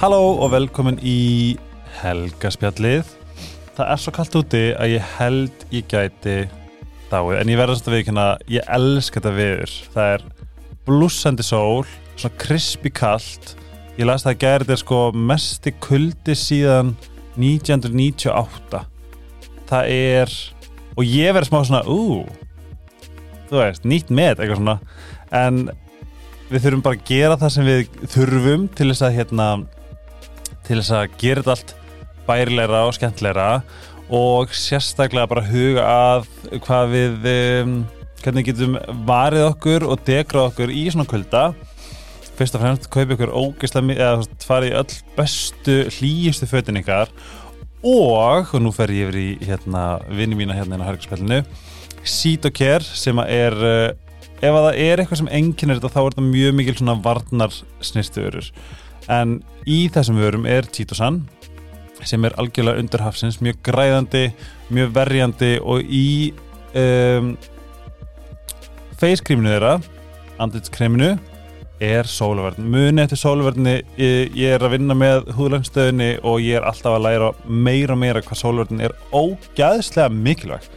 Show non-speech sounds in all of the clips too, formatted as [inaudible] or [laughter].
Halló og velkomin í helgaspjallið. Það er svo kallt úti að ég held ég gæti dáið, en ég verðast að viðkynna, ég elska þetta viður. Það er blúsandi sól, svona krispi kallt. Ég las það að gera þetta sko mesti kuldi síðan 1998. Það er, og ég verður smá svona, ú, þú veist, nýtt með eitthvað svona, en við þurfum bara að gera það sem við þurfum til þess að hérna til þess að gera þetta allt bærilegra og skemmtilegra og sérstaklega bara huga að hvað við um, hvernig getum varið okkur og degrað okkur í svona kulda. Fyrst og fremst kaupa ykkur ógeðslega eða farið í öll bestu hlýjustu fötin ykkar og, og nú fer ég yfir í hérna vinni mína hérna inn á Hörgspillinu Sítokær sem að er uh, ef að það er eitthvað sem enginn er þetta þá er þetta mjög mikil svona varnar snirtuörur en í þessum vörum er Títosan sem er algjörlega undir hafsins mjög græðandi, mjög verjandi og í um, face-kríminu þeirra andlitskreminu er sólaverðin, muni eftir sólaverðinni ég, ég er að vinna með húðlangstöðinni og ég er alltaf að læra meira og meira hvað sólaverðin er ógæðslega mikilvægt.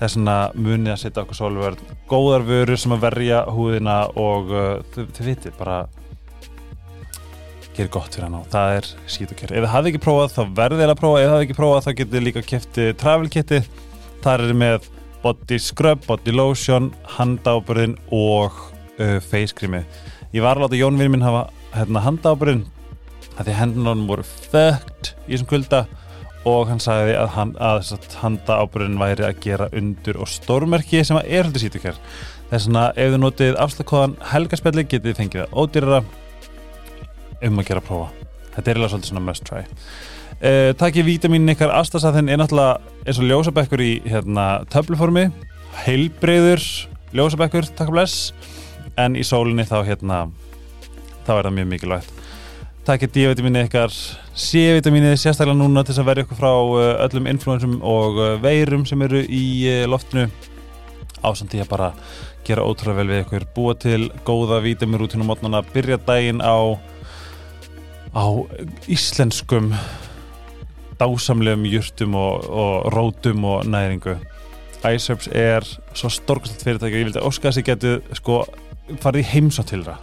Þess vegna munið að setja okkur sólverð góðar vörur sem að verja húðina og uh, þið, þið vitið bara gerir gott fyrir hann á, það er sítukjör ef þið hafið ekki prófað þá verðið þið að prófa. Ef þið hafið ekki prófað þá getið líka kæfti travel kiti, þar er með body scrub, body lotion handábyrðin og uh, face creami ég var alveg að Jón Virmin hafa hérna, handábyrðin því hendunum voru þögt í þessum kulda og hann sagði að, hann, að handa ábyrðin væri að gera undur og stórmerki sem er heldur sítukjær þess vegna ef þið notið afslagkóðan helgarspelli getið þið fengið það ódýrara um að gera prófa. Þetta er eiginlega svolítið svona must try. Uh, Takkið vítaminin ykkar astasaðin er náttúrulega eins og ljósabekkur í hérna, töfluformi heilbreyður ljósabekkur, takk að bless. En í sólinni þá hérna þá er það mjög mikilvægt. Takkið D-vitamini ykkar C-vitamini sérstaklega núna til að verja ykkur frá uh, öllum influensum og uh, veirum sem eru í uh, loftinu. Ásandi að bara gera ótrúlega vel við ykkur. Búa til góða vítamirútinu mótnana byrja daginn á á íslenskum dásamlegum jurtum og, og rótum og næringu. iSerbs er svo storkast fyrirtæki og ég vildi óska þess að ég geti sko farið í heimsá til það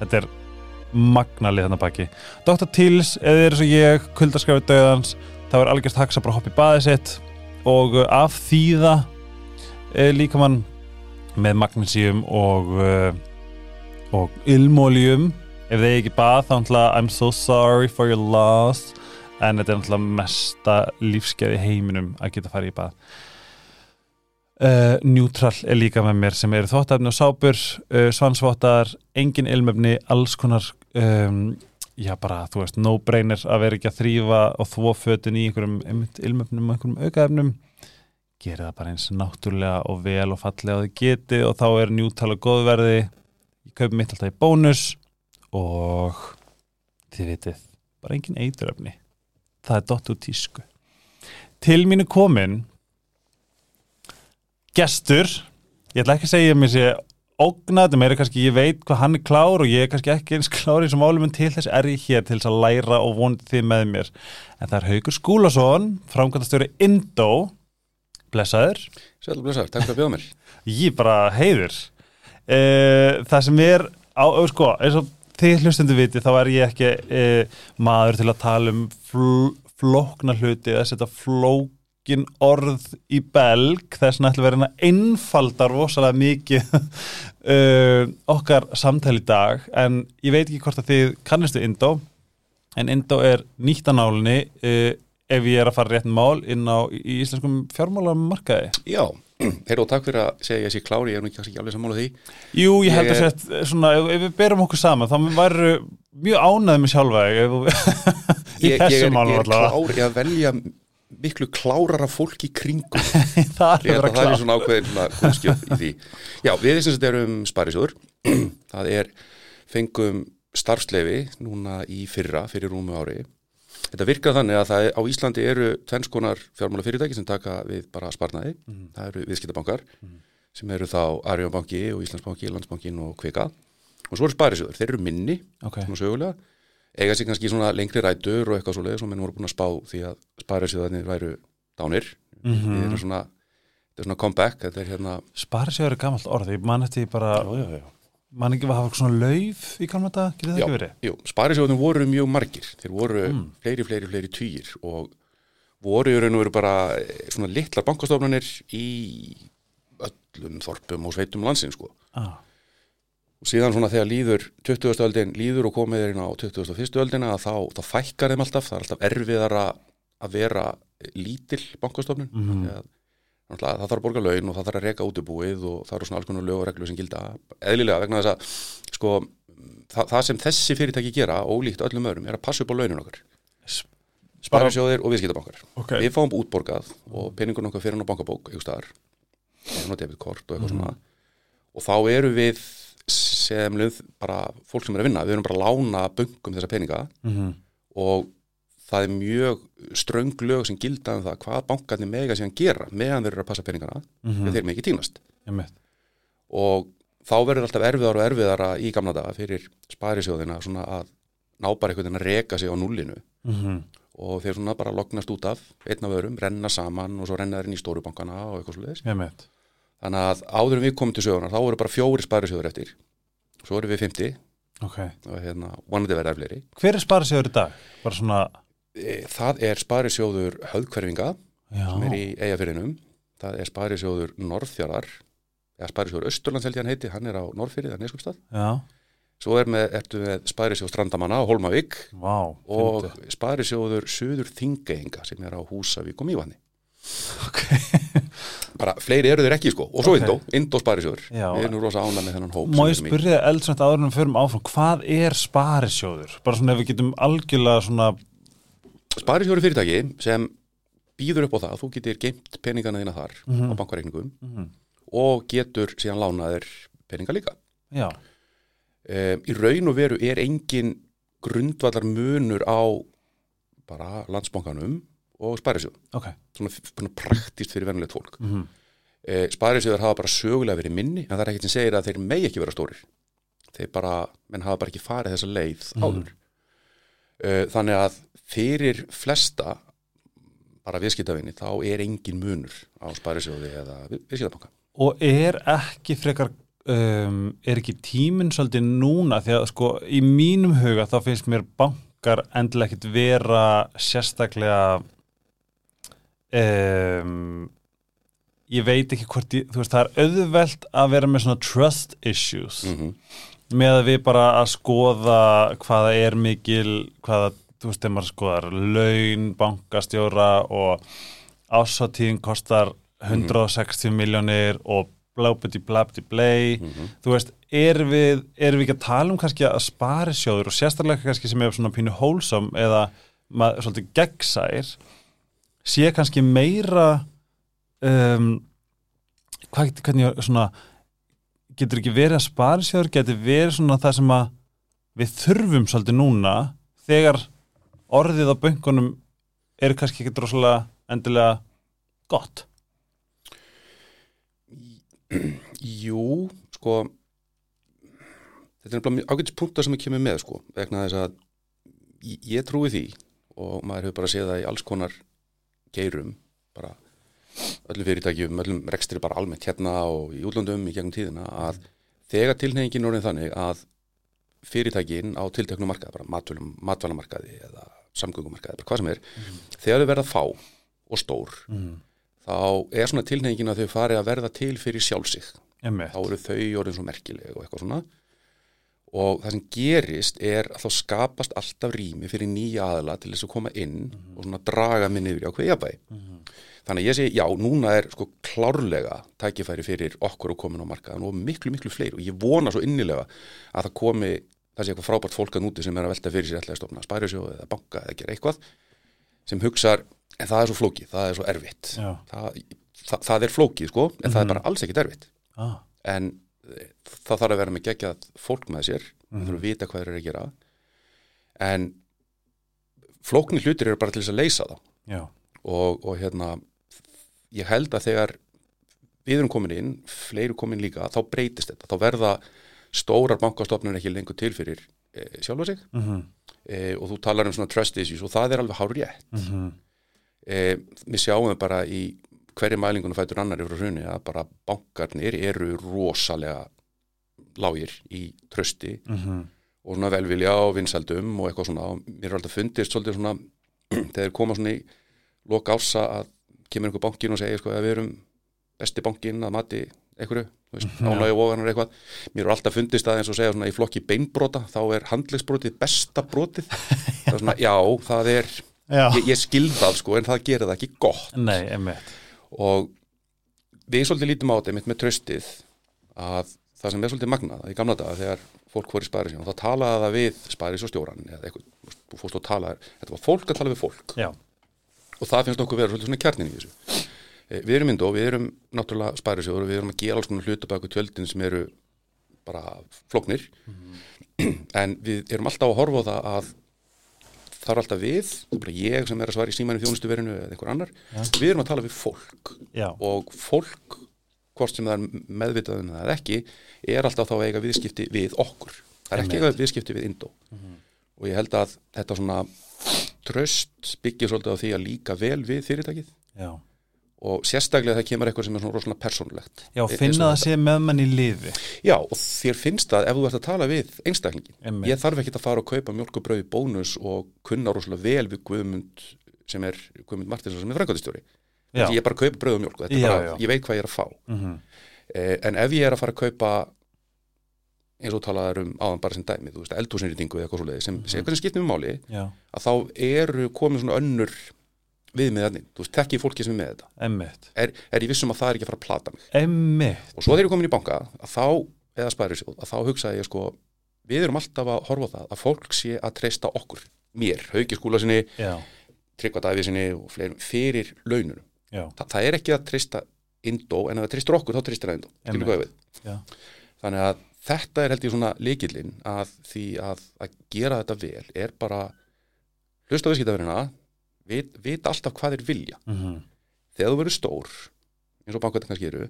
þetta er magnalið þannig baki. Dr. Tills, eða eru svo ég kuldaskafið döðans, þá er algjörst haks að bara hoppa í baðið sitt og af þýða e, líka mann með magnísíum og uh, og ilmólium ef þið ekki bað þá náttúrulega I'm so sorry for your loss. En þetta er náttúrulega mesta lífskeiði heiminum að geta farið í bað. Uh, Neutral er líka með mér sem eru þvóttafni og sápur, uh, svansvottar engin ilmöfni, alls konar um, já bara þú veist no-brainer að vera ekki að þrýfa og þvó fötun í einhverjum ilmöfnum og einhverjum aukaefnum. Gera það bara eins náttúrulega og vel og fallega að þið geti og þá er Neutral og góðverði. Ég kaupi mitt alltaf í bónus og þið vitið, bara engin eituröfni það er dott úr tísku. Til mínu komin gestur. Ég ætla ekki að segja mér sé ógnað, meira kannski ég veit hvað hann er klár og ég er kannski ekki eins klár eins og málum en til þess er ég hér til þess að læra og vonið þið með mér. En það er Haugur Skúlason framkvæmtastjóri Indó. Blessaður. Sæl blessaður, takk fyrir að bjóða mér. [laughs] Ég bara heiður. E, það sem er á, sko, eins og þið hlustundu viti þá er ég ekki e, maður til að tala um fl flókna hluti að setja flók engin orð í belg. Þess að ætla að vera einfaldar rosalega mikið uh, [laughs] okkar samtali í dag. En ég veit ekki hvort að þið kannistu Indó en Indó er nýttanálinni uh, ef ég er að fara rétt mál inn á í íslenskum fjármálamarkaði. Já, [clears throat] heyrðu og takk fyrir að segja ég sé klári, ég er nú ekki alveg sammála því. Jú, ég held að sett, svona, ef, ef við berum okkur saman þá væru mjög ánæðið með sjálfa [laughs] í þessum málum Ég er klári að velja miklu klárara fólk í kringum. [laughs] Það er, það er svona ákveðin kunskjöf í því. Já, við erum sem erum sparisjóður. [clears throat] Það er, fengum starfslefi núna í fyrra fyrir rúmu ári þetta virkar þannig að það á Íslandi eru tvennskonar fjármála fyrirtæki sem taka við bara sparnaði, mm -hmm. það eru viðskiptabankar mm -hmm. sem eru þá Arjónbanki og Íslandsbanki, Landsbankin og Kvika og svo eru sparisjóður, þeir eru minni okay. svona sögulega eiga sér kannski svona lengri rætur og eitthvað svoleiðis og menn voru búin að spá því að sparisjóðarnir væru dánir Mhm. þetta er svona, þetta er svona comeback þetta er hérna Sparisjóður er gamalt orð, ég man eftir bara já, já, já. Man ekki að hafa svona lauf í gamla þetta, getur það ekki verið? Jú, sparisjóðin voru mjög margir þeir voru Mm. fleiri, fleiri, fleiri týjir og voru í raun og veru bara eh, svona litlar bankastofnanir í öllum þorpum og sveitum landsins sko. Ah. og síðan svona þegar líður 20. öldin líður og komið er inn á 21. öldina þá, þá fækkar þeim alltaf það er alltaf erfiðara að vera lítil bankastofnun Mhm. Því að, það þarf að borga laun og það þarf að reka útubúið og það eru svona alls konar lög og reglur sem gilda. Eðlilega vegna þess að sko, það, það sem þessi fyrirtæki gera ólíkt öllum öðrum er að passa upp á launin okkar. Sparisjóðir og viðskiptabankar. Ok, við fáum útborgað og peningun okkar fyrir hann á bankabók einhver staðar og eitthvað svona. Og þá eru við sem löð bara fólk sem er að vinna, við erum bara að lána böngum þessa peninga mm og það er mjög ströng lög sem gilda um það hvað bankarnir mega síðan gera meðan þeir eru að passa peningana Mhm. en þeir megi týnast Einmitt. og þá verður alltaf erfiðar og erfiðara í gamla daga fyrir sparisjóðina svona að ná bara einhvern veginn að reka sig á nullinu Mhm. og þeir svona bara lognast út af einn af öðrum, renna saman og svo renna þeir inn í stóru bankana og eitthvað Einmitt. þannig að áður en við komum til sögunar þá voru bara fjóri sparisjóður eftir svo eru við 50 Ok, og hérna vonandi verða fleiri hver er sparisjóður í dag? Bara svona, E, það er sparisjóður höfðkverfinga já, sem er í eigafyrinum það er sparisjóður Norðfjarðar eða sparisjóður Östurlands held ég hann heiti hann er á Norðfyrði, það er neskupstað svo er með, ertu með sparisjóð Strandamanna á Holmavík vá, og sparisjóður Suður Þingeinga sem er á Húsavík og Mývanni Ok, [laughs] bara fleiri eru þeir ekki sko. Og svo Ok. Indó, Indó sparisjóður. Við erum rosa ána með þennan hóp má ég spyrja eldsvæmt en við förum áfram, hvað er sparisjóður? Bara svona ef við getum algjörlega svona, sparisjóður er fyrirtæki sem býður upp á það að þú getur geimt peningana þína þar á bankareikningum Mhm. og getur síðan lánaðir peninga líka. Um, í raun og veru er engin grundvallar munur á bara landsbankanum og sparisjóð ok, svona, svona praktist fyrir venulegt fólk. Mhm, e, sparisjóður hafa bara sögulega verið minni en það er ekkert sem segir að þeir megi ekki vera stórir. Þeir bara, menn hafa bara ekki farið þessa leið áður. E, þannig að fyrir flesta bara viðskiptavinni þá er engin munur á sparisjóði eða við- viðskiptabanka. Og er ekki frekar um, er ekki tíminn svolítið núna? Því að sko í mínum huga þá finnst mér bankar endilega ekkit vera sérstaklega um, ég veit ekki hvort ég, þú veist það er auðvelt að vera með svona trust issues mm með að við bara að skoða hvaða er mikil hvaða, þú veist, þegar maður skoðar laun, bankastjóra og ásáttíðin kostar 160 miljónir og blábiti blabti blei þú veist, erum við, erum við ekki að tala um kannski að spari sjóður og sérstaklega kannski sem er svona pínu hólsam eða maður svolítið gegnsær sé kannski meira um, hvað hvernig svona getur ekki verið að sparisjóður getur verið svona það sem að við þurfum svolítið núna þegar orðið á böngunum er kannski ekki droslega endilega gott? Jú, sko þetta er bara ágætis punktar sem ég kemur með sko, vegna þess að ég, ég trúi því og maður hefur bara séð það í alls konar geirum, bara öllum fyrirtækjum, öllum rekstri bara almennt hérna og í útlöndum í gegnum tíðina að þegar tilnefingin orðin þannig að fyrirtækin á tilteknum markaði, bara matvælum, matvælamarkaði eða samgöngumarkaði, hvað sem er þegar þau verða fá og stór mm. þá er svona tilnefingin að þau fari að verða til fyrir sjálfsig þá eru þau orðin svo merkileg og eitthvað svona. Og það sem gerist er að þá skapast alltaf rými fyrir nýja aðla til þess að koma inn og svona draga niður í ákveð jafnvægi. Þannig að ég segi, já, núna er sko klárlega tækifæri fyrir okkur að komin á markaðan og miklu, miklu fleiri. Og ég vona svo innilega að það komi það sé eitthvað frábært fólk að núti sem er að velta fyrir sér ætlaði að stofna spærisjóð eða banka eða gera eitthvað sem hugsar, en það er svo flókið, það er svo erfitt. Það, það, það er flókið sko, en það er bara alls ekkit erfitt. Ah. en eh, það þarf að vera með geggjað fólk með sér, það þarf að vita hvað þeir eru að gera. En flóknir hlutir eru bara til þess að leysa það Já. og, og hérna ég held að þegar við erum komin inn, fleiri komin líka þá breytist þetta, þá verða stórar bankastofnun ekki lengur til fyrir e, sjálfa sig. Mhm, e, og þú talar um svona trust issues og það er alveg hár rétt mhm, e, við sjáum bara í hverju mælingunum fætur annar yfir hrunni að bara bankarnir eru rosalega lágir í trösti mhm, og svona velvilja og vinsældum og eitthvað svona. Og mér er alltaf fundist svolítið svona [clears throat] þegar þeir koma svona í loka ása að kemur einhver bankin og segir sko að við erum besti bankin að mati einhverju, og ofanar eitthvað. Mér er alltaf fundist að eins og segja svona í flokki beinbrota þá er handlegsbrotið besta brotið. [laughs] Það er svona, já, það er ég, ég skil það sko en það gerir það ekki gott. Nei, og við svolítið lítum á þetta mitt með tröstið að það sem er svolítið magnað að í gamla daga þegar fólk voru í spæri og þá talaði það við spæris og stjóran eða eitthvað, þú fórst og talaði þetta var fólk að tala við fólk. Já, og það finnst okkur vera svolítið svona kjarnin í þessu við erum myndó, við erum náttúrulega spærisjóður og við erum að gera alls konar hluta baku tjöldin sem eru bara flóknir. [clears throat] En við erum alltaf að horfa á það að það er alltaf við, ég sem er að svara í símæni þjónustuverinu eða einhver annar við erum að tala við fólk. Já, og fólk, hvort sem það er meðvitað um eða ekki, er alltaf þá að eiga viðskipti við okkur. Það er ekki eiga viðskipti við Indó. Og ég held að þetta svona tröst byggir svolítið á því að líka vel við fyrirtækið. Já og sérstaklega það kemur eitthvað sem er svona rosalega persónulegt. Já, finna það sé með mann í liði Já, og þér finnst það ef þú ert að tala við einstaklingin. Einmitt. Ég þarf ekki að fara og kaupa mjölkubröði bónus og kunna rosalega vel við Guðmund sem er Guðmund Martinsson sem er frangöldistjóri. Já, Ég bara kaupa bröð og mjölk og þetta er Já, bara, já. ég veit hvað ég er að fá. mhm, Eh, en ef ég er að fara að kaupa eins og talaður um áðan bara sem dæmi, þú veist, eldhúsinrýtingu eða eitthvað svoleiði sem, sem eitthvað sem skiptir um máli já, að þá eru komin svona önnur við með þannig, þú veist, tekki fólki sem er með þetta. Emmitt er, er ég vissum að það er ekki að fara að plata mig? Emmitt, og svo þegar ég er komin í banka að þá, eða spæri sjóð, að þá hugsaði ég sko við erum alltaf að horfa það að fólk sé að treysta okkur, mér, hauki skúla sinni já, tryggva dæfi sinni og fleirum, fyrir laununum. Þa, það er ekki að treysta Indó, en ef það treystur okkur, þá treystir það Indó. Þannig að þetta er held ég svona líkillinn að því að, að gera þetta vel er bara hlusta á vit, vita alltaf hvað þeir vilja. mhm, Þegar þú verður stór, eins og bankvættan kannski eru,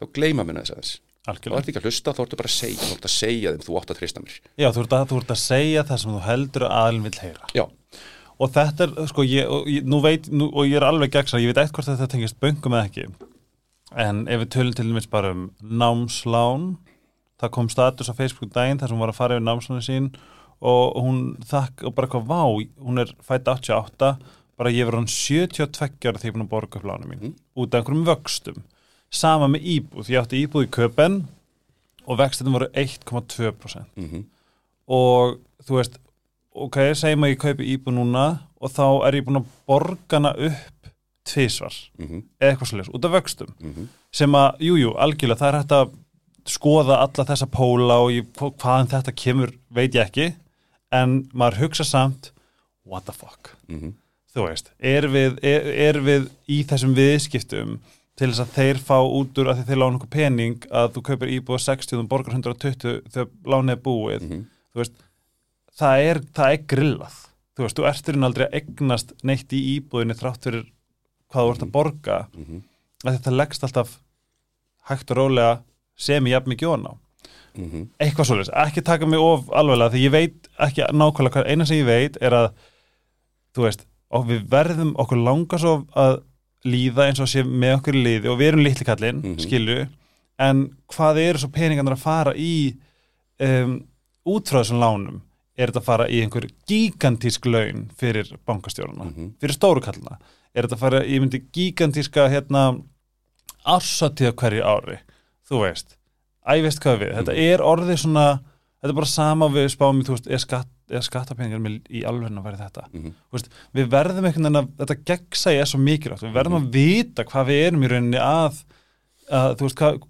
þá gleyma minna þess aðeins. Þá algjörlega ert ekki að hlusta, þá ertu bara að segja, þá ertu að segja þeim, þú átt að treysta mér. Já, þú ert að, ert að segja það sem þú heldur að aðlinn vil heyra Já, og þetta er, sko, ég, og, ég, nú veit nú, og ég er alveg gegn ég veit eitthvað þetta tengist böngum eða ekki en ef við tölum til dæmis bara um námslán það kom status á Facebook daginn þar sem hún var að fara yfir námslánu sín og hún þakk, og bara hvað vá hún er fætt 88 bara ég verður hann 72 ára þegar ég búin að borga upp lánum mín. Mhm. út af einhverjum vöxtum. Sama með íbúð, ég átti íbúð í köpen og vextum voru 1,2% mm og þú veist ok, segjum að ég kaupi íbúð núna og þá er ég búin að borga hana upp tvisvar -hmm. eða eitthvað svolítið, út af vöxtum. Mm sem að, jújú, jú, algjörlega, það er hægt að skoða alla þessa póla og ég, hva- hvaðan þetta kemur veit ég ekki. En maður hugsa samt what the fuck, -hmm. Þú veist er við, er, er við í þessum viðskiptum til þess að þeir fá út úr að þeir lána okkur pening að þú kaupir íbúð 60 og borgar 120 þegar lánið er búið Mhm. þú veist, það er, það er grillað þú veist, þú erturinn aldrei að egnast neitt í íbúðinni þrátt fyrir hvað þú ert að borga Mhm. að þetta leggst alltaf hægt og rólega sem ég jafn mikið on á Mhm. eitthvað svolítið, ekki taka mig of alveglega því ég veit ekki nákvæmlega hvað eina sem ég veit er að þú veist, og við verðum okkur langar svo að líða eins og sé með okkur liði. Og við erum litli kallinn, Mhm. skilju en hvað eru svo peningarnir að fara í um, út frá þessum lánum? Er þetta að fara í einhver gigantísk laun fyrir bankastjóruna Mhm. fyrir stóru kallina er þetta að fara í myndi gigantíska hérna ársatíða hverju ári? Þú veist, æ, veist hvað við þetta er orðið svona þetta er bara sama við spáum í, þú veist, er, skatt, er skattapeningar með í alveg að vera þetta Mhm. Þú veist, við verðum einhvern veginn að þetta gegnsæði er svo mikilvægt, við verðum að vita hvað við erum í rauninni að, að þú veist, hvað,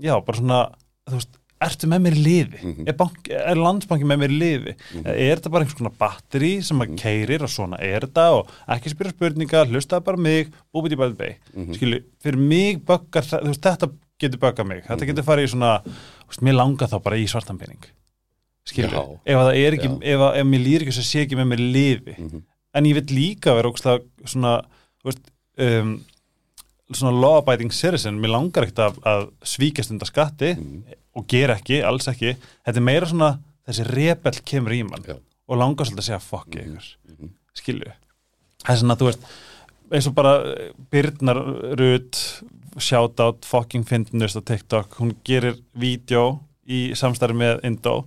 já, bara svona þú veist, ertu með mér í liði Mhm. er, bank, er landsbanki með mér í liði Mhm. er þetta bara einhvers konar batteri sem að Mhm. keirir og svona er þetta og ekki spyrja spurningar, hlustaði bara mig búið í bæði bæ, Mhm. skilu fyrir mig böggar, þú veist, þetta getur böggað mig, þetta Mhm. getur farið í svona veist, mér langar þá bara í svartan pening skilu, Já. ef að það er ekki Já. ef, að, ef mér lýr ekki sem sé ekki með mér í liði Mhm. en ég vil líka vera ógslag svona, veist, um, svona law-abiding citizen, mér langar ekkert að, að svíkast undan skatti Mhm. og gera ekki, alls ekki þetta er meira svona þessi rebell kemur í mann Já. og langar svolítið að segja fuck mm ykkur mhm. skilju það er svona að þú veist eins og bara eh, Birnar Rut shoutout fucking fyndnust á TikTok hún gerir vídeo í samstarfi með Indo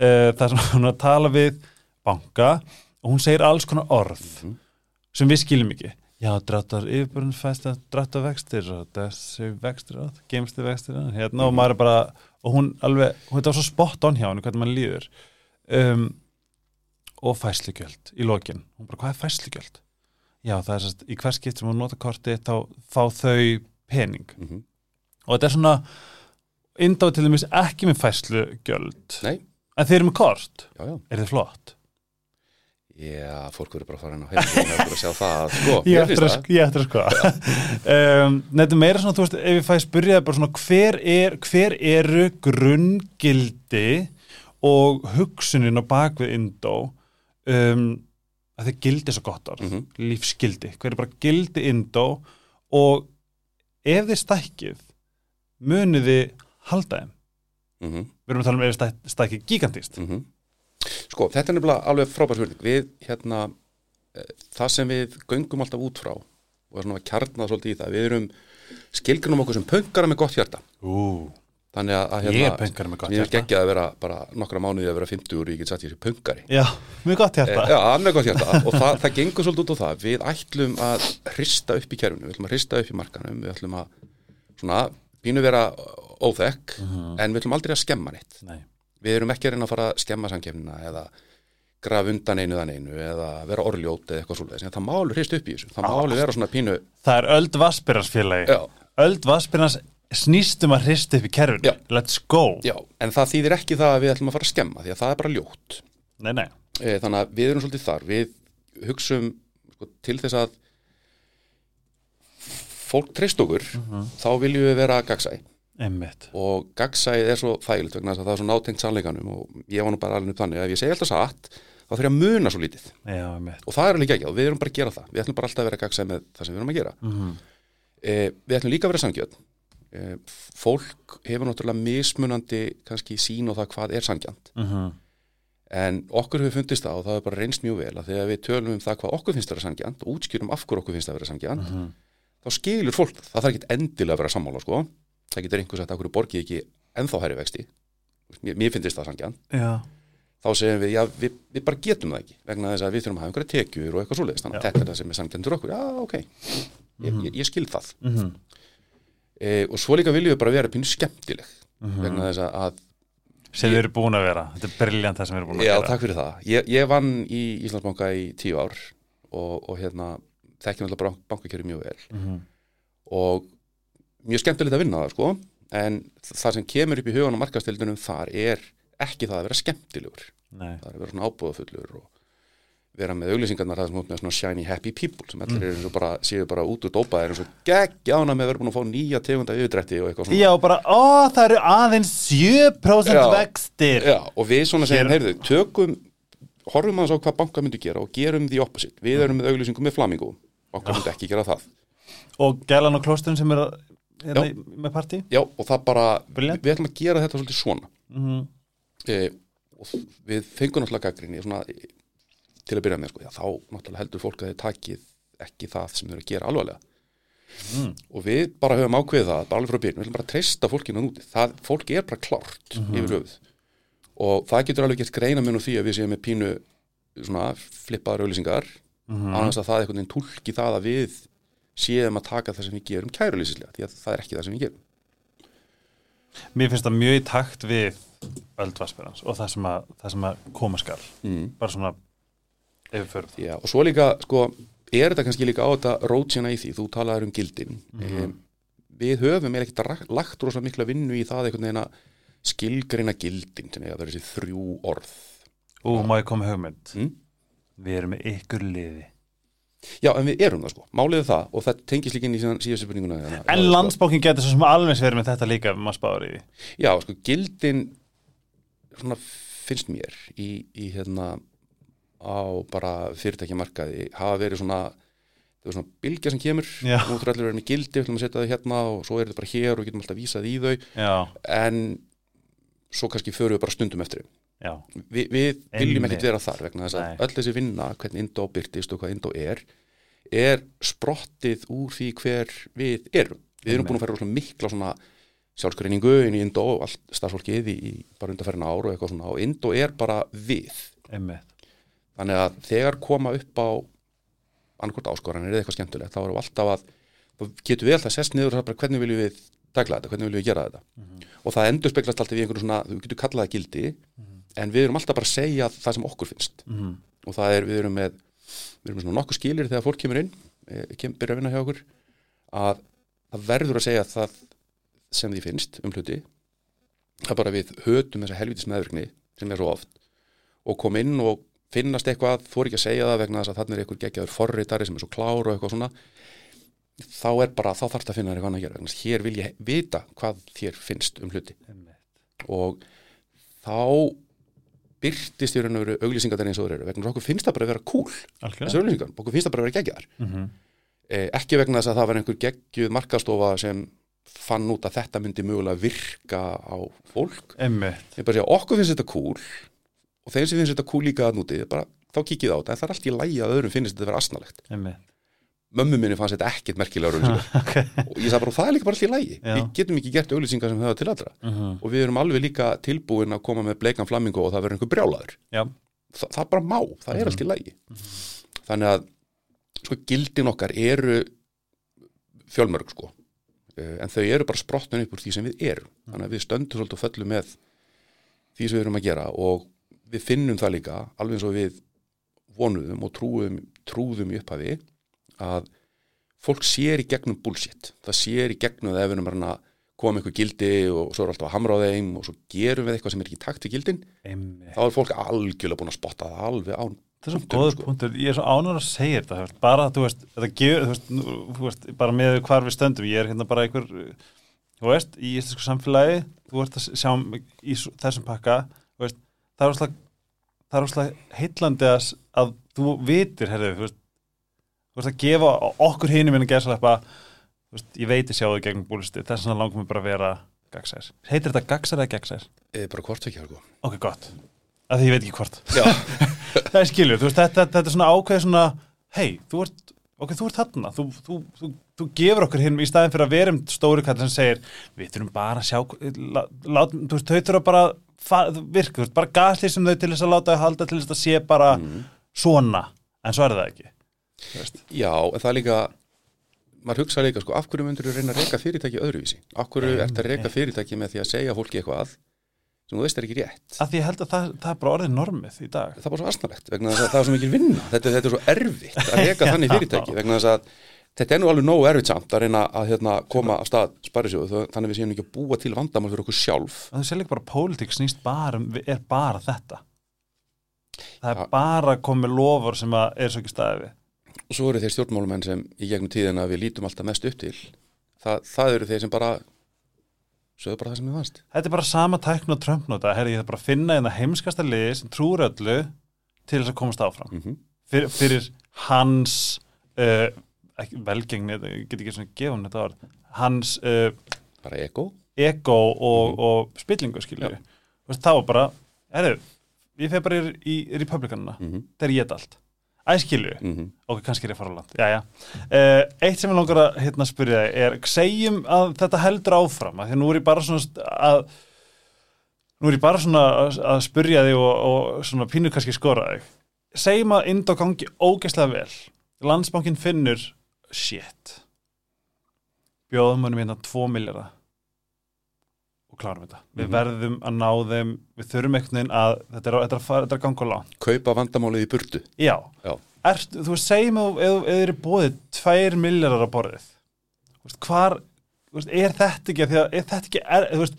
uh, þar sem hún er að tala við banka og hún segir alls konar orð Mhm. sem við skiljum ekki. Já, dráttar yfirbúrin fæst að dráttar vextir og þessi vextir og geimsti vextir hérna og maður er bara og hún alveg, hún þetta var svo spot on hjá henni hvernig maður líður. Um, og fæslugjöld í lokin. Hún bara, hvað er fæslugjöld? já, það er sérst, í hvers skipt sem hún nota korti þá fá þau pening. Mhm. og þetta er svona indáð til dæmis ekki með fæslugjöld Nei, en þeir eru með kort, já, já. Er þið flott? Já, fólk verður bara að fara inn á heimilinu og bara sjá það, sko, [laughs] Ég finnst að, það ég ættir að sko um, er meira svona, þú veist, ef ég fæ spyrja bara svona, hver, er, hver eru grunngildi og hugsunin á bakvið Indó? Um, að þið gildi svo gott orð, Mhm. lífsgildi. Hver er bara gildi Indó? Og ef þið stækkið munið þið halda þeim Mhm, við erum að tala um ef þið stæk- stækkið gigantist. Mhm. Sko, þetta er nefnilega alveg frábær spurning Við, hérna, e, það sem við göngum alltaf út frá og er svona að kjarna svolítið í það Við erum skilgrunum okkur sem pöngara með gott hjarta. Ú, Þannig að, hérna, ég er pöngari með gott Mér er hjarta. geggjað að vera bara nokkra mánuði að vera 50 úr, ég get satt í þessi pöngari Já, mjög gott E, hjarta Já, með gott hjarta. Og það, það gengur svolítið út á það. Við ætlum að hrista upp í kerfinu Við ætlum að hrista upp í markanum Við ætlum að svona, pínu vera óþekk en við ætlum aldrei að skemma neitt. Nei, við erum ekki að reyna að fara að skemma samkefnina eða graf undan einu þann einu eða vera orðljót eða eitthvað svolítið það má alveg hrist upp í þessu, það má alveg vera svona pínu það er Öld Vaspirans félagi já, Öld Vaspirans snýst um að hrista upp í kerfinu. Let's go. Já, en það þýðir ekki það að við ætlum að fara að skemma því að það er bara ljótt. Nei, nei, e, þannig að við erum svolítið þar. Við hugsum sko, til þess að fólk treyst okkur þá viljum við vera gagsæ einmitt. Og gagsæð er svo þægilegt vegna þess að það er svo nátengt sannleikanum og ég var nú bara alveg upp þannig að ef ég segi alltaf satt þá þarf ég að muna svo lítið. Já, og það er alveg ekki og við erum bara að gera það. Við ætlum bara alltaf að vera gagsæð með það sem við erum að gera. Mm eh, við ætlum líka að vera sangjöld eh, fólk hefur náttúrulega mismunandi kannski sín og það hvað er sangjant -hmm. en okkur hefur fundist það og það hefur bara reynst mjög vel að þegar við tölum um það hvað okkur finnst að vera sangjant og útskýrum af hverju okkur finnst að vera sangjant Mhm. þá skilur fólk það. Þarf ekki endilega að vera sammála sko. Það getur einhvers að okkur borgið ekki ennþá hærri vexti? Mér, mér finnst það sangjant Já, þá segjum við, já, við, við bara getum það ekki vegna þess að við þurfum að hafa einhverja tekjur og eitthvað svoleiðist, þannig að Já. þetta er það sem er sangjandur okkur, já, ok. Ég, ég, ég skil það. Mm e, og svo líka viljum við bara vera pínu skemmtileg Mhm. vegna þess að, sem við erum búin að vera. Þetta er briljant það sem við erum búin að já, gera. takk fyrir það. Ég, ég vann í Íslandsbanka í tíu ár og, og hérna þekkjum alltaf bankakjöri mjög vel. Mhm. og mjög skemmtilegt að vinna það, sko. En það sem kemur upp í hugan á markastildunum þar er ekki það að vera skemmtilegur. Nei, það er að vera svona ábúðafullur og vera með auglýsingarnar það sem út með svona shiny happy people sem Mm. allir og bara, séu bara út úr dópaðir eins og geggjána með að vera búin að fá nýja tegunda yfirdrætti og eitthvað svona. Já, bara, ó, það eru aðeins 7% Já. vextir. Já, og við svona segjum, heyrðu, tökum horfum aðeins á hvað banka myndi gera og gerum því opposite, við erum með auglýsingum með flamingo. Banka myndi ekki gera það. Og gælan og klóstum sem hérna, Já. í- með partí? Já, og það bara, Brilliant. við ætlum að gera þetta svolítið svona. Mm e, og við fengum náttúrulega gaggrinni svona, e, til að byrja með sko, já, þá náttúrulega heldur fólk að þið takið ekki það sem þau eru að gera alvarlega. Mm. og við bara höfum ákveðið það bara alveg frá byrjun, við ætlum bara að treysta fólkinu úti. Það, fólk er bara klárt yfir höfuð. Og það getur alveg gert greina mun og því að við séum með pínu svona flippaðar auðlýsingar Mhm. annars að það einhvern veginn tólki það að við séum að taka það sem við gerum kærulýsislega því að það er ekki það sem við gerum. Mér finnst það mjög í takt við Öld Vaspirans og það sem að, það sem að koma skal. Mm. bara svona yfirförð Já, og svo líka, sko, er þetta kannski líka á þetta rótsina í því, þú talaður um gildin mm við höfum eða ekkert lagt rosa mikla vinnu í það einhvern veginn að skilgreina gildin eiga að vera þessi þrjú orð. Ú, má ég koma hugmynd? Mm? Við erum með ykkur liði Já, en við erum það sko, málið er það og það tengist líka inn í síðan spurninguna En sko, landsbókin getur svo sem alveg verið með þetta líka maður spáður í Já, sko, gildin svona finnst mér í, í hérna á bara fyrirtækjamarkaði hafa verið svona það er svona bylgja sem kemur að vera með gildi, við ætlum að setja þau hérna og svo er þetta bara hér og við getum alltaf vísað í þau. Já, en svo kannski förum við bara stundum eftir já, Vi, við viljum ekkert vera þar vegna þess að öll þessi vinna, hvernig Indó byrtist og hvað Indó er, er sprottið úr því hver við erum. Við erum Einmitt. búin að rosalega mikla svona sjálfskreiningu inn í Indó og allt starfsfólkið í, í bara undarferðin ár og eitthvað svona. Og Indó er bara við. einmitt. Þannig að þegar koma upp á annarkvort áskoranir eða eitthvað skemmtilegt þá erum við alltaf að, þá getum við alltaf sest niður bara hvernig viljum við dagla þetta, hvernig viljum við gera þetta? Og það endur speglast alltaf í einhverju svona, þú getur kallað það gildi en við erum alltaf bara að segja það sem okkur finnst. Mm. og það er, við erum með við erum með svona nokkuð skilir þegar fólk kemur inn eh, kem, byrja að vinna hjá okkur að það verður að segja það sem því finnst um hluti. Það bara við hötum þessa helvitis meðvirkni sem er svo oft og kom inn og finnast eitthvað þú er ekki að segja það vegna þess að þannig er einhver geggjaður forritari sem er svo klár og eitthvað svona þá er bara, þá þarf það að finna þér eitthvað annað að gera vegna hér vil ég vita hvað þér finnst um hluti. Og þá byrtist í raun og veru auglýsingar eins og þeir eru vegna að okkur finnst það bara að vera cool algjörlega. auglýsingar, okkur finnst það bara að vera geggjaðar mm eh, ekki vegna þess að það var einhver geggjuð markastofa sem fann út að þetta myndi mögulega virka á fólk. Segja, okkur finnst þetta cool og þeim sem finnst þetta cool líka að núti bara, þá kikið á þetta, en það er allt í lægi að öðrum finnst þetta vera asnalegt. Einmitt mömmu minni fannst þetta ekkert merkilega [laughs] okay. og ég sagði bara, það er líka bara allt í lægi Já. við getum ekki gert auglýsingar sem höfða til allra. Mm og við erum alveg líka tilbúin að koma með bleikan flamingo og það verður einhver brjálaður. Já, Þa, það bara má, það er allt í lægi þannig að sko, gildin okkar eru fjölmörg sko. Eh, en þau eru bara sprottun upp úr því sem við erum. Þannig að við stöndum svolítið og föllum með því sem við erum að gera og við finnum það líka, alveg eins og við vonuðum og trúðum, trúðum í upphafi að fólk sér í gegnum bullshit. Það sér í gegnum það ef við erum að koma eitthvað gildi og svo er alltaf að hamra á þeim og svo gerum við eitthvað sem er ekki í takt við gildin einmitt. þá er fólk algjörlega búin að spotta það alveg án Það er svo punktum, góður sko. punktur, ég er svo ánur að segja þetta, bara, þú veist, gefur, þú veist, nú, þú veist, bara með hvar við stöndum, ég er hérna bara einhver, þú veist, í íslensku samfélagi, þú veist að sjá í þessum pakka, þú veist, það er óslega heillandi að, að þú vitir, herrið, þú veist, þú veist að gefa okkur hinum minna gæslepa, þú veist, ég veit að sjá þau gegn búlisti, þess vegna langum við bara að vera gagsær. Heitir þetta gagsær eða gagsær? eða bara hvort ekki sko. Ok, gott. Að því ég veit ekki hvort. [laughs] Það er skilur, veist, þetta, þetta er svona ákveð svona, hei, þú ert ok, þú ert þarna, þú, þú, þú, þú gefur okkur hinn í staðin fyrir að vera um stóri kall sem segir, við þurfum bara að sjá lá, lát, þú veist, þau þurfa bara að virka, þú veist, bara gaslið sem þau til þess að láta að halda til þess að sé bara svona, en svo er það ekki veist. já, en það er líka maður hugsa líka sko, af hverju myndur þú reyna að reyka fyrirtæki öðruvísi? Af hverju ert að reyka fyrirtæki með því að segja fólki eitthvað sem þú veist er ekki rétt? að því ég held að það, það er bara orðið normið í dag. Það er bara svo asnalegt vegna þess að það er svo mikil vinna. Þetta, þetta er svo erfitt að reyka þannig fyrirtæki vegna þess að þetta er nú alveg nógu erfitt samt að reyna að hérna, koma af stað sparisjóðu þannig að við séum ekki að búa til vandamál fyrir okkur sjálf. Að þú sér líka bara pólitík snýst bara, um- er bara þetta. Það er bara komið lofur sem að er svo ekki staðið við og svo eru þeir stjórnmálumenn sem í gegnum tíðina við lítum alltaf mest upp til það, það eru þeir sem bara sögðu bara það sem við fannst Þetta er bara sama tækn og trömpnóta, ég það bara að finna einna heimskasta liði sem trúur öllu til þess að komast áfram. mm -hmm. Fyr, fyrir hans uh, velgengni, ég get ekki svona gefa hann þetta orð, hans uh, bara ego ego og, Mhm. og spillingu það var bara, herri, ég fyrir bara í, republikanuna, mm -hmm. þegar ég þetta allt. Æ, skilju, Mm ok, kannski er ég að fara á land, já, já. Uh, eitt sem ég langar að hérna spyrja þig er, segjum að þetta heldur áfram, að því nú er ég bara svona að, nú er ég bara svona að, að spyrja þig og, og svona pínu kannski skora þig. Segjum að Indó gangi ógeðslega vel, landsbankin finnur, shit, bjóðum honum hérna 2 miljardar og klárum þetta. Við Mhm. verðum að ná þeim, við þurfum einhvern veginn að, þetta er, að- þetta er, að fara- þetta er að ganga á langt. kaupa vandamálið í burtu Já, Já. Ert, þú segjum að þið eru bóðið tvær miljardar á borðið hvar er þetta ekki, af því að er þetta ekki er, þú veist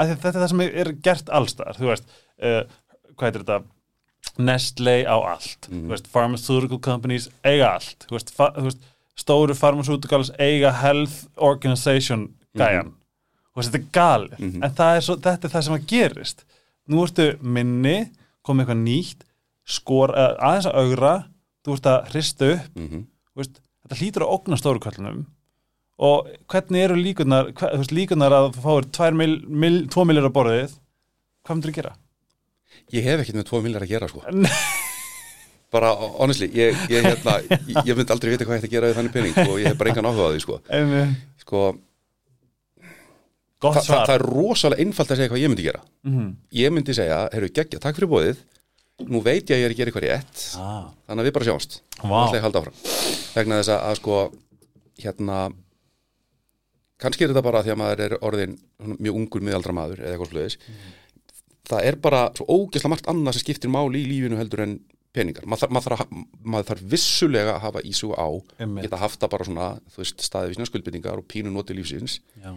þetta er það sem er, er gert allstar þú veist, uh, hvað heitir þetta Nestle á allt Mhm. þú veist, pharmaceutical companies eiga allt þú veist, fa, þú veist stóru pharmaceuticals eiga health organization gæjan þú veist, þetta er galið Mhm. en það er svo, þetta er það sem að gerist nú ertu minni, komið eitthvað nýtt skor, uh, aðeins að augra þú veist að hrista upp mm -hmm. veist, þetta hlýtur að ógna stóru köllunum og hvernig eru líkunar hver, veist, líkunar að þú fáir 2 mil, mil, 2 millir á borðið hvað myndir þú gera? Ég hef ekkert með 2 millar að gera sko. [laughs] Bara, honestly, ég, ég, hérna, ég, ég myndi aldrei vita hvað ég ætti að gera við þannig pening og ég hef bara engan áhuga á því sko, sko Gott það, það, er rosalega einfalt að segja hvað ég myndi gera. Mhm. Ég myndi segja, heyrðu, geggja, takk fyrir bóðið Nú veit ég að ég er að gera eitthvað rétt ah. Þannig að við bara sjáumst. Áfram. Vegna þess að, að sko, hérna kannski er þetta bara því að maður er orðin mjög ungur miðaldra maður eða eitthvað sluðis það er bara svo ógeðslega margt annað sem skiptir máli í lífinu heldur en peningar. Maður maður þarf, að, maður þarf vissulega að hafa ísuga á Einmitt. geta haft það bara svona, þú veist, staðið við sína skuldbyrningar og pínu noti lífsins. Já.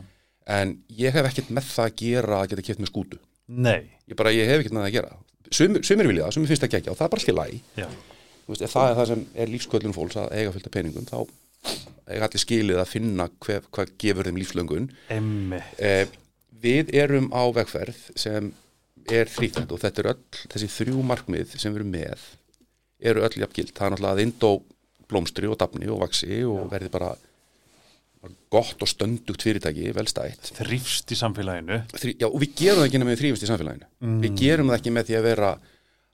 En ég hef ekkert með það að gera að geta keft með skútu. Nei. Ég bara, ég hef ekkert með það að gera. Sumir, sumir vilja það, sumir finnst það ekki og það er bara allir læg Já. Veist, það er það sem er lífsköllun fólks að eiga fullt af peningum þá eiga allir skilið að finna hvað, hvað gefur þeim lífslöngun. Eh, við erum á vegferð sem er þrýtand og þetta er öll þessi þrjú markmið sem við erum með eru öll jafngild, það er náttúrulega að indó blómstri og dafni og vaksi og verði bara bara gott og stöndugt fyrirtæki, velstætt Þrýfst í samfélaginu. Þrí, já, og við gerum það ekki nema við þrýfist í samfélaginu. Við gerum það ekki með því að vera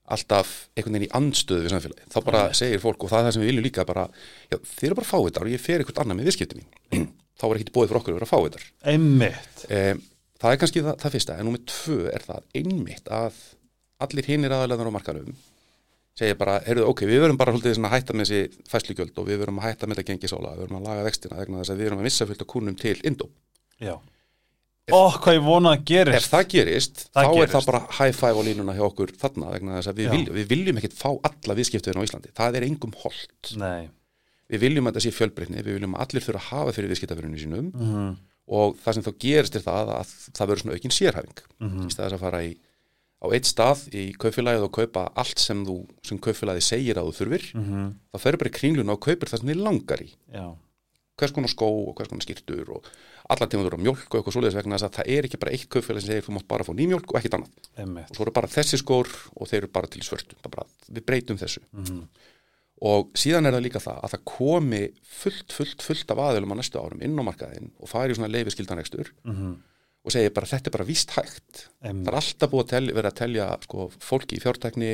alltaf einhvern veginn í andstöðu við samfélagi þá bara segir fólk og það er það sem við viljum líka bara, já, þið eru bara fávitar og ég fer eitthvað annað með viðskiptum mín. [clears throat] Þá er ekki bóðið fyrir okkur að vera fávitar Einmitt. Um, það er kannski það, það fyrsta. En númer tvö er það einmitt að allir hinnir aðalegðar á markanum segir bara, heyrðu, ok, við verum bara svona að hætta með þessi fæslugjöld og við verum að hætta með þetta gengisála, við verum að laga vextina vegna þess að við verum að missa fullt af kúnum til Indó Já Ó, hvað ég vona að ef gerist það gerist, Það þá er gerist. það bara high five á línuna hjá okkur þarna vegna þess að við Já. viljum, við viljum ekkert fá alla viðskiptuðin á Íslandi, það er engum holdt Nei við viljum að þetta sé fjölbreytni, við viljum að allir þurfa að hafa fyrir viðskiptafyrinu sínum Mhm. og það sem þá gerist er það að það verður svona aukin sérhæfing Mhm. í staðis að fara í, á eitt stað í kaupfélagið og kaupa allt sem þú sem kaupfélagið segir að þú þurfir Mhm. þá ferur bara í kringluna og kaupir það sem þið langar í Já hvers konar skó og hvers konar skýrtur og allar tegundur á mjólk og eitthvað svoleiðis vegna þess að það er ekki bara eitt kaupfélag sem segir þú mátt bara fá nýmjólk og ekkit annað Einmitt og svo eru bara þessi skór og þeir eru bara til svörtu bara, við breytum þessu Mhm. og síðan er það líka það að það komi fullt, fullt, fullt af aðilum á næstu árum inn á markaðin og fari í svona leifiskildanekstur Mhm. Og segir bara þetta er bara víst hægt Einmitt. það er alltaf búið að telja, vera að telja sko, fólki í fjártækni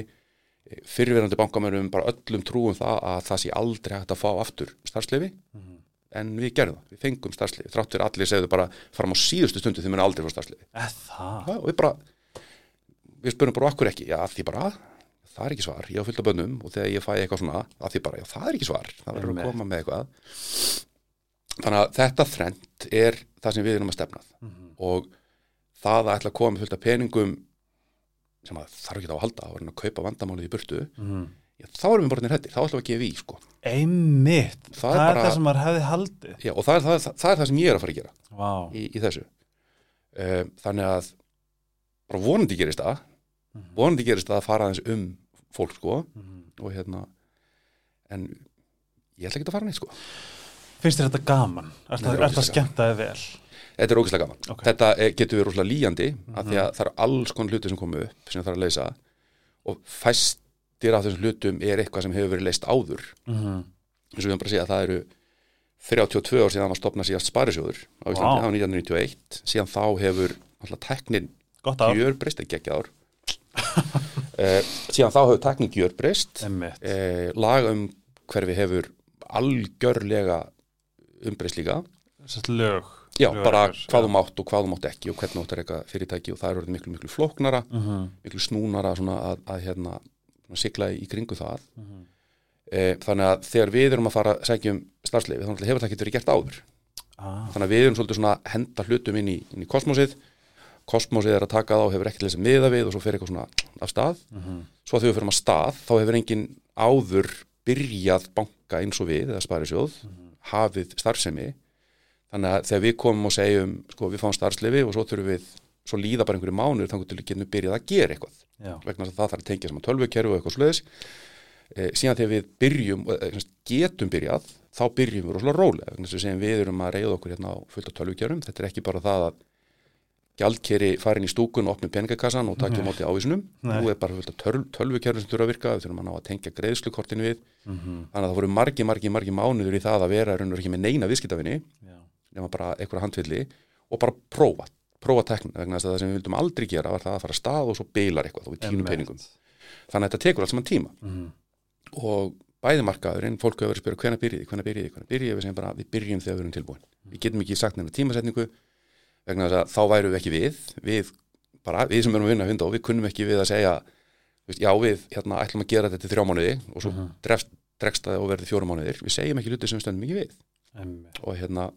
fyrirverandi bankamörum, bara öllum trúum það að það sé aldrei hægt að fá aftur starfsleifi Mhm. en við gerðum það, við fengum starfsleifi þrátt fyrir allir segðu bara fram á síðustu stundu þið munu aldrei fá starfsleifi Er það? og við bara við spurum bara okkur ekki, já því bara það er ekki svar, ég á fullt af bönnum og þegar ég fæ eitthvað svona, að því bara, já það er ekki svar það verður að koma með eitthvað þannig að þetta þrend er það sem við erum að stefnað Mhm. og það að ætla að koma fullt af peningum sem að þarf ekki þá að halda að vera að kaupa vandamálið í burtu Mhm. já, þá erum við bara hættir, þá ætlum við að gefa í sko. Einmitt Það Það er bara- það sem maður hefði haldið já, og það er það, það, er það sem ég er að fara að gera Vá í, í þessu um, þannig að bara vonandi gerist það Mhm. vonandi gerist það að fara aðeins um fólk sko Mhm. og hérna en ég ætla ekki að fara neitt sko Finnst þér þetta gaman? Er Þetta er það, er það ógeðslega skemmt að þið vel? þetta er ógeðslega gaman, Ok. þetta er, getur við rosalega líjandi af því að það eru alls konar hluti sem komu upp sem það þarf að leysa. Og fæstir af þessum hlutum er eitthvað sem hefur verið leist áður. Mhm. eins og við höfum bara að segja að það eru 32 ár síðan að stopna síðast sparisjóður á Íslandi, Vá. á 1991 síðan þá hefur alltaf teknin gjörbreyst, ekki ekki ár. Uh, [laughs] síðan þá hefur teknin gjörbreyst. Uh, lag um hverfi hefur algjörlega umbreyst líka. Lög. Já, lög bara hvað þú mátt og hvað þú mátt ekki og hvernig þú átt að reyka fyrirtæki og það er orðið miklu miklu flóknara Mhm. miklu snúnara svona að, að hérna sigla í kringu það. Mhm. e, þannig að þegar við erum að fara að segja um starfsleifi þannig að hefur það ekki verið gert áður. Ah. þannig að við erum svolítið svona að henda hlutum inn í, inn í kosmosið kosmosið er að taka það og hefur ekkert lesa miða við og svo fer eitthvað svona af stað. Mhm. svo þegar við fyrir að stað þá hefur engin áður byrjað banka eins og við eða sparisjóð hafið starfsemi. Þannig að þegar við komum og segjum sko við fáum starfsleifi og svo þurfum við svo líða bara einhverju mánuður þannig til við getum byrjað að gera eitthvað. Já. Vegna að það þarf að tengja saman tölvukerfi og eitthvað sluðis e, síðan þegar við byrjum e, sagt, getum byrjað þá byrjum við rosalega rólega. Að við erum að reyða okkur hérna á fullt af tölvukerfum. Þetta er ekki bara það að gjaldkeri farin í stúkun og opni peningakassan og takja móti ávísunum. Nei. nú er bara fullt af töl, tölvukerfum sem þurfa að virka við þurfum að ná að tengja greiðslukortinu við. Mhm. þannig að það voru margi, margi, margi mánuður í það að vera raunur ekki með neina viðskiptafinni nema bara einhverja handvilli og bara prófa prófa teknina vegna þess að það sem við vildum aldrei gera var það að fara að stað og svo beilar eitthvað og við týnum peningum. Þannig að þetta tekur allt saman tíma. Mhm. og bæði markaðurinn, fólk hefur verið að spyrja hvenær byrjið, hvenær byrjið, hvenær byrjið við segjum bara við byrjum þegar við erum tilbúin. Við getum ekki sagt neina tímasetningu vegna þess að þá værum við ekki við við, bara, við sem erum að vinna hunda og við kunnum ekki við að segja veist, já við hérna, ætlum að gera þetta til þrjá mánuði og svo Mhm. drefst, dregst það og verður fjóra mánuðir við segjum ekki hluti sem við stöndum ekki við Einmitt. og hérna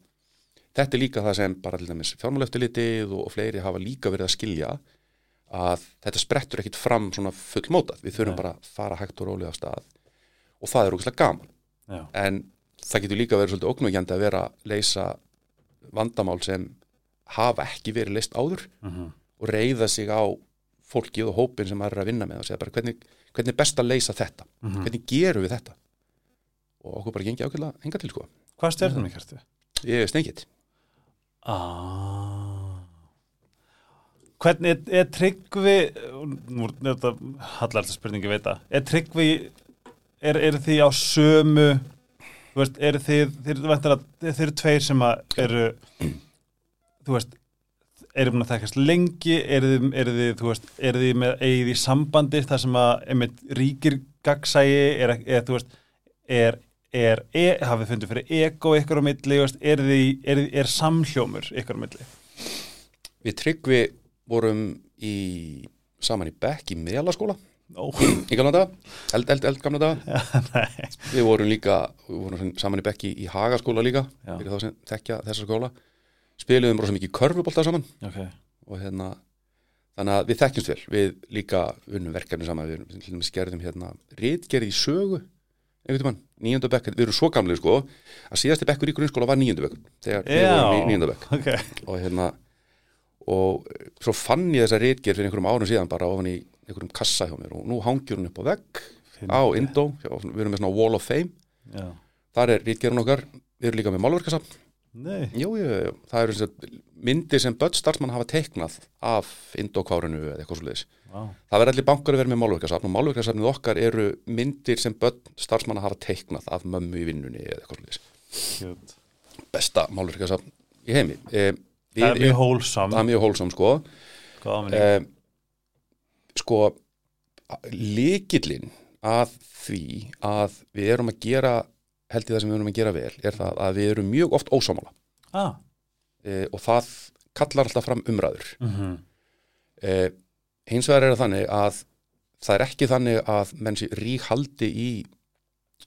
þetta er líka það sem bara til dæmis fjármáleftilitið og, og fleiri hafa líka verið að skilja að þetta sprettur ekkit fram svona fullmótað, við þurfum Nei. bara að fara hægt og rólega af stað og það er ógæslega gaman Já. en það getur líka verið svolítið ógnúgjandi að vera að leysa vandamál sem hafa ekki verið leist áður Mhm. og reyða sig á fólkið og hópin sem maður er að vinna með og segja bara hvernig, hvernig er best að leysa þetta Mhm. hvernig gerum við þetta og okkur bara gengi ákveðlega enga til sko Hvað stjörnum við kærtu? ég er stengið Ah. Hvernig er, er tryggvi nú er þetta hallar þetta spurningi veita er tryggvi er, er því á sömu veist, er þið þeir, þeir, þeir eru tveir sem eru þú veist eru búin að þekkast lengi eru þið, eru þið, þú veist, eru þið með eigið í sambandi þar sem að einmitt ríkir gagsægi er, er þú veist, er er, er hafið fundið fyrir ego ykkur á milli, veist, er, þið, er, er samhljómur ykkur á milli? Við Tryggvi vorum í, saman í Bekk í meðalaskóla Ó, í gamla daga, eld, eld, eld gamla daga. Nei. Við vorum líka, við vorum saman í Bekk í, Hagaskóla líka Já. fyrir þá sem þekkja þessa skóla Spiliðum rosa mikið körfubólta saman. Ok, og hérna þannig að við þekkjumst vel, við líka unnum verkefni saman, við dæmis gerðum hérna rítgerð í sögu níundu bekk, við erum svo gamlega sko að síðasti bekkur í grunnskóla var níundu bekk þegar við vorum í níundu bekk. Ok. Og hérna og svo fann ég þessa rítgerð fyrir einhverjum árum síðan bara ofan í einhverjum kassa hjá mér. Og nú hangir hún upp á vegg á Indó, við erum með svona Wall of Fame. Já, þar er rítgerðun okkar, við erum líka með málverkasafn nei Jú, jú, jú, það eru sem myndir sem börn starfsmann hafa teiknað af Indokvárinu eða eitthvað svo leiðis. Vá, Það verður allir bankar að vera með málverkasafn og málverkasafnið okkar eru myndir sem börn starfsmann hafa teiknað af mömmu í vinnunni eða eitthvað svo leiðis. cute Besta málverkasafn í heimi. E, Það er mjög hólsam það er mjög hólsam, sko. E, sko, líkillinn að því að við erum að gera, held ég það sem við erum að gera vel, er það að við erum mjög oft ósámála Ah, e, og það kallar alltaf fram umræður. mhm. Eh, hins vegar er það þannig að það er ekki þannig að menn sé rík haldi í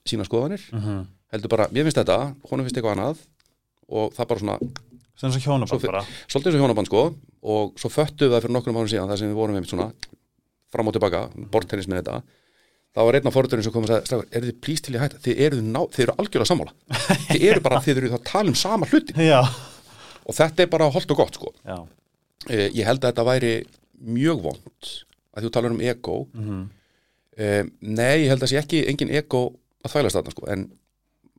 sína skoðanir, mhm. Heldur bara, mér finnst þetta, honum finnst eitthvað annað og það bara svona, Sem svo hjónaband bara. svolítið og hjónaband sko og svo föttu við það fyrir nokkrum árum síðan það sem við vorum einmitt svona, fram og tilbaka bortennis með þetta, það var einn af fórhundurinn sem kom og sagði, eru þið plýst til í hætta? Þið eru, ná, þið eru algjörlega sammála. [laughs] Þið eru bara, þið eru þá að tala um sama hluti. Já, og þetta er bara holdt og gott sko. Eh, ég held að þetta væri mjög vond að þú talar um ego. Mhm. Um, nei, ég held að sé ekki engin ego að þvælast þarna sko, en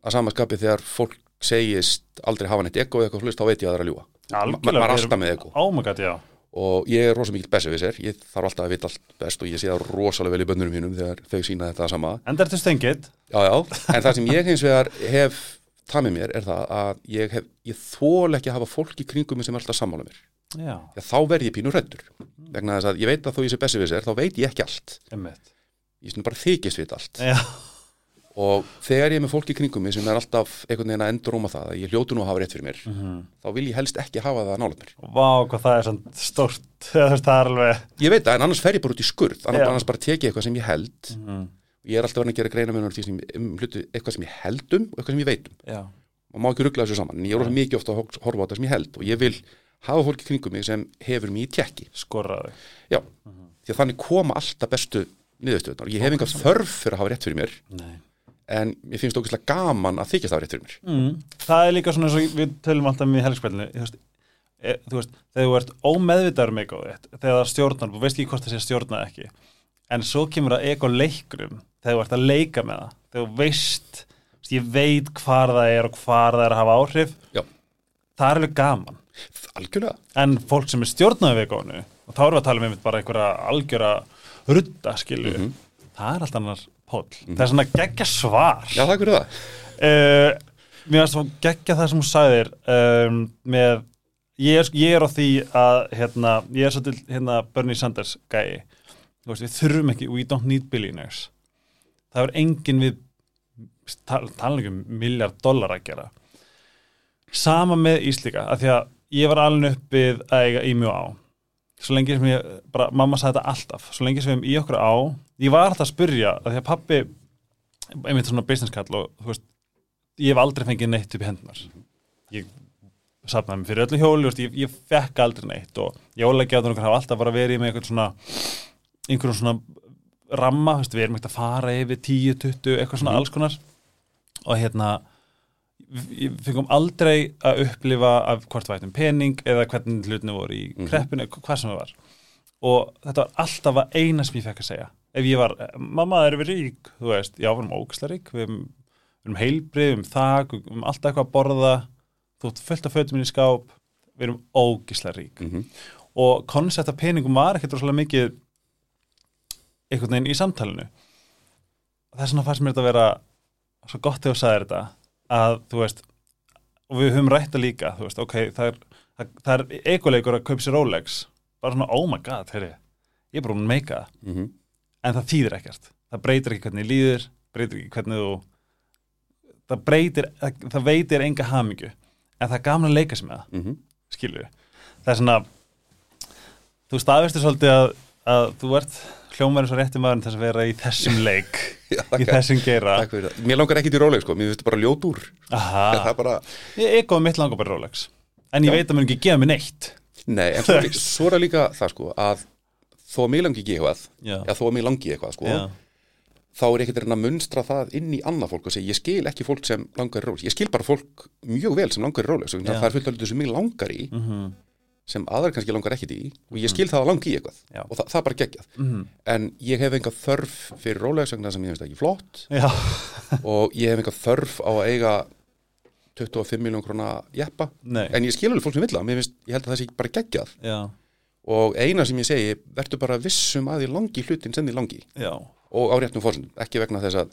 að samaskapi þegar fólk segist aldrei hafa neitt ego eða eitthvað flust, þá veit ég að það er að ljúga. Ma- maður er alltaf með ego. Oh god, já Og ég er rosa mikill bessi við sér, ég þarf alltaf að vita allt best og ég sé það rosalega vel í bönnurum mínum þegar þau sína þetta sama. Enda ertu stengið Já, já, en það sem ég hins vegar hef það með mér er það að ég, hef, ég þól ekki að hafa fólk í kringum sem er alltaf sammála mér. Já, Já, þá verð ég pínu hrættur. Vegna þess að ég veit að þó ég sé sér, þá veit ég ekki allt. emmitt Ég snur bara þykist við allt. Já, og þegar ég er með fólk í kringum mig sem er alltaf einhvern veginn að endur að það að ég hljótu nú að hafa rétt fyrir mér mhm. þá vil ég helst ekki hafa það nálega mér. Vá, hvað það er svona [laughs] veist, það er alveg ég veit það en annars fer ég bara út í skurð. Annars, annars bara tek ég eitthvað sem ég held. Mhm. Og ég er alltaf verið að gera greina með því sem um, hlutu, eitthvað sem ég held um og eitthvað sem ég veit um Já, og má ekki ruggla þessu saman en ég er mikið ofta að hor- horfa á þetta sem ég held. Og ég vil hafa fólk í kringum mig sem hefur mig í tjekki skorraðu já, því að þannig koma alltaf bestu niðurstöðunar ég hef enga þörf fyrir að hafa rétt fyrir mér. Nei en mér finnst ógeðslega gaman að þykjast hafa rétt fyrir mér mm. Það er líka svona eins og við tölum alltaf um helgspillinu þú veist, e, þú veist, þegar þú ert ómeðvitaður um ego þitt, þegar það stjórnar þú veist ekki hvort það sé stjórnað ekki en svo kemur það ego leikrum þegar þú ert að leika með það þegar þú veist, ég veit hvar það er og hvar það er að hafa áhrif Já. það er alveg gaman algjörlega, en fólk sem er stjórnað við egónu og þá við að tala um einmitt bara einhverja algjöra rudda skilju Mhm. það er allt annar póll það er svona geggja svar. Já það er það. Uh, mér varst að geggja það sem þú sagðir um, með ég er, ég er á því að hérna, ég er svo til hérna Bernie Sanders gæi þú veist, við þurfum ekki, we don't need billionaires. Það er engin við tal, tala ekki um miljard dólar að gera. Sama með Íslíka, af því að ég var alveg uppið að eiga í mjög á svo lengi sem ég, bara mamma sagði þetta alltaf svo lengi sem í okkur á ég var alltaf að spyrja, af því að pappi einmitt svona business call og þú veist, ég hef aldrei fengið neitt upp í hendunar ég safnaði mig fyrir öllu hjóli, veist, ég, ég fekk aldrei neitt og jólagjáttunum hafa alltaf bara verið með einhvern svona einhvern svona ramma, veist, við erum ekkert að fara yfir 10, 20, eitthvað svona Mhm. alls konar og hérna fengum aldrei að upplifa af hvort við ættum pening eða hvernig hlutinu voru í Mhm. kreppinu, hvað sem það var. Og þetta var alltaf að eina sem ég fekk að segja. Ef ég var, mamma erum við rík? Þú veist, já, við erum ógislega rík við erum, erum heilbrið, við erum þak við erum alltaf eitthvað að borða þú ert fullt af fötum í skáp við erum ógislega rík. Mm og koncept af peningum var ekkert rosalega mikið einhvern veginn í samtalinu. Þess vegna fannst mér þetta að vera svo gott þegar þú sagðir þetta að þú veist og við höfum rætta líka, þú veist, ok það er, er eikuleikur að kaupa sér Rolex. Bara svona, oh my god, heyri ég er bara hún að meika það, -hmm. en það þýðir ekkert. Það breytir ekki hvernig líður breytir ekki hvernig þú það breytir, það, það veitir enga hamingju, en það er gaman að leika með það. Mm skilur það er svona þú staðvistir svolítið að, að þú ert hljómaður svo rétti maður þess að vera í þessum leik [laughs] Já, í þessum geira. Mér langar ekki til Rolex sko, mér finnst þetta bara ljót úr. Það Aha, er bara, ég er góð mitt langar bara Rolex. En ég Já. veit að mér ekki gefa mér neitt. Nei, en svo, svo er líka það sko að þó að mig langi ekki eitthvað Já, þó að mig langi eitthvað sko já, þá er ekkert að munstra það inn í annað fólk og segja, ég skil ekki fólk sem langar í Rolex. Ég skil bara fólk mjög vel sem langar í Rolex það er fullt af sem mhm, aðrar kannski langar ekkit í og ég skil það að langi í eitthvað Já. og það, það bara geggjað. Mhm, en ég hef enga þörf fyrir Rolex vegna sem ég finnst ekki flott. [laughs] Og ég hef enga þörf á að eiga 25 miljón krona jeppa. Nei, en ég skil alveg fólk sem mér finnst, ég held að það sé bara geggjað. Já, og eina sem ég segi, verður bara vissum að ég langi hlutin sem þið langi. Já, og á réttum fórsendum, ekki vegna þess að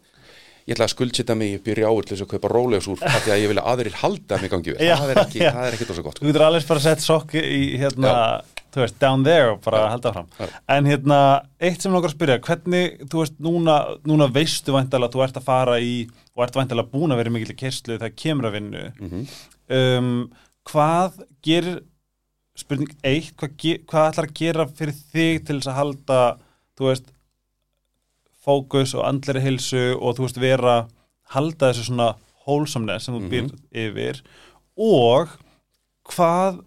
ég ætla að skuldsita mig upp í rjáur til þess að kaupa Rolex úr af því að ég vil að aðrir halda mig gangi Já, það er ekki, það er ekki svo gott þú getur alveg bara sett sokki í hérna, þú veist, down there og bara Já. halda fram Já. en hérna, eitt sem að spyrja hvernig, þú veist, núna, núna veistu væntalega að þú ert að fara í og ert væntalega búin að vera mikill í kerslu þegar kemur að vinnu. Mm um, hvað gerir spurning eitt, hvað, hvað ætlar að gera fyrir þig til þess að halda þú veist fókus og andleri hilsu og þú veist vera halda þessu svona wholesomeness sem þú býr yfir og hvað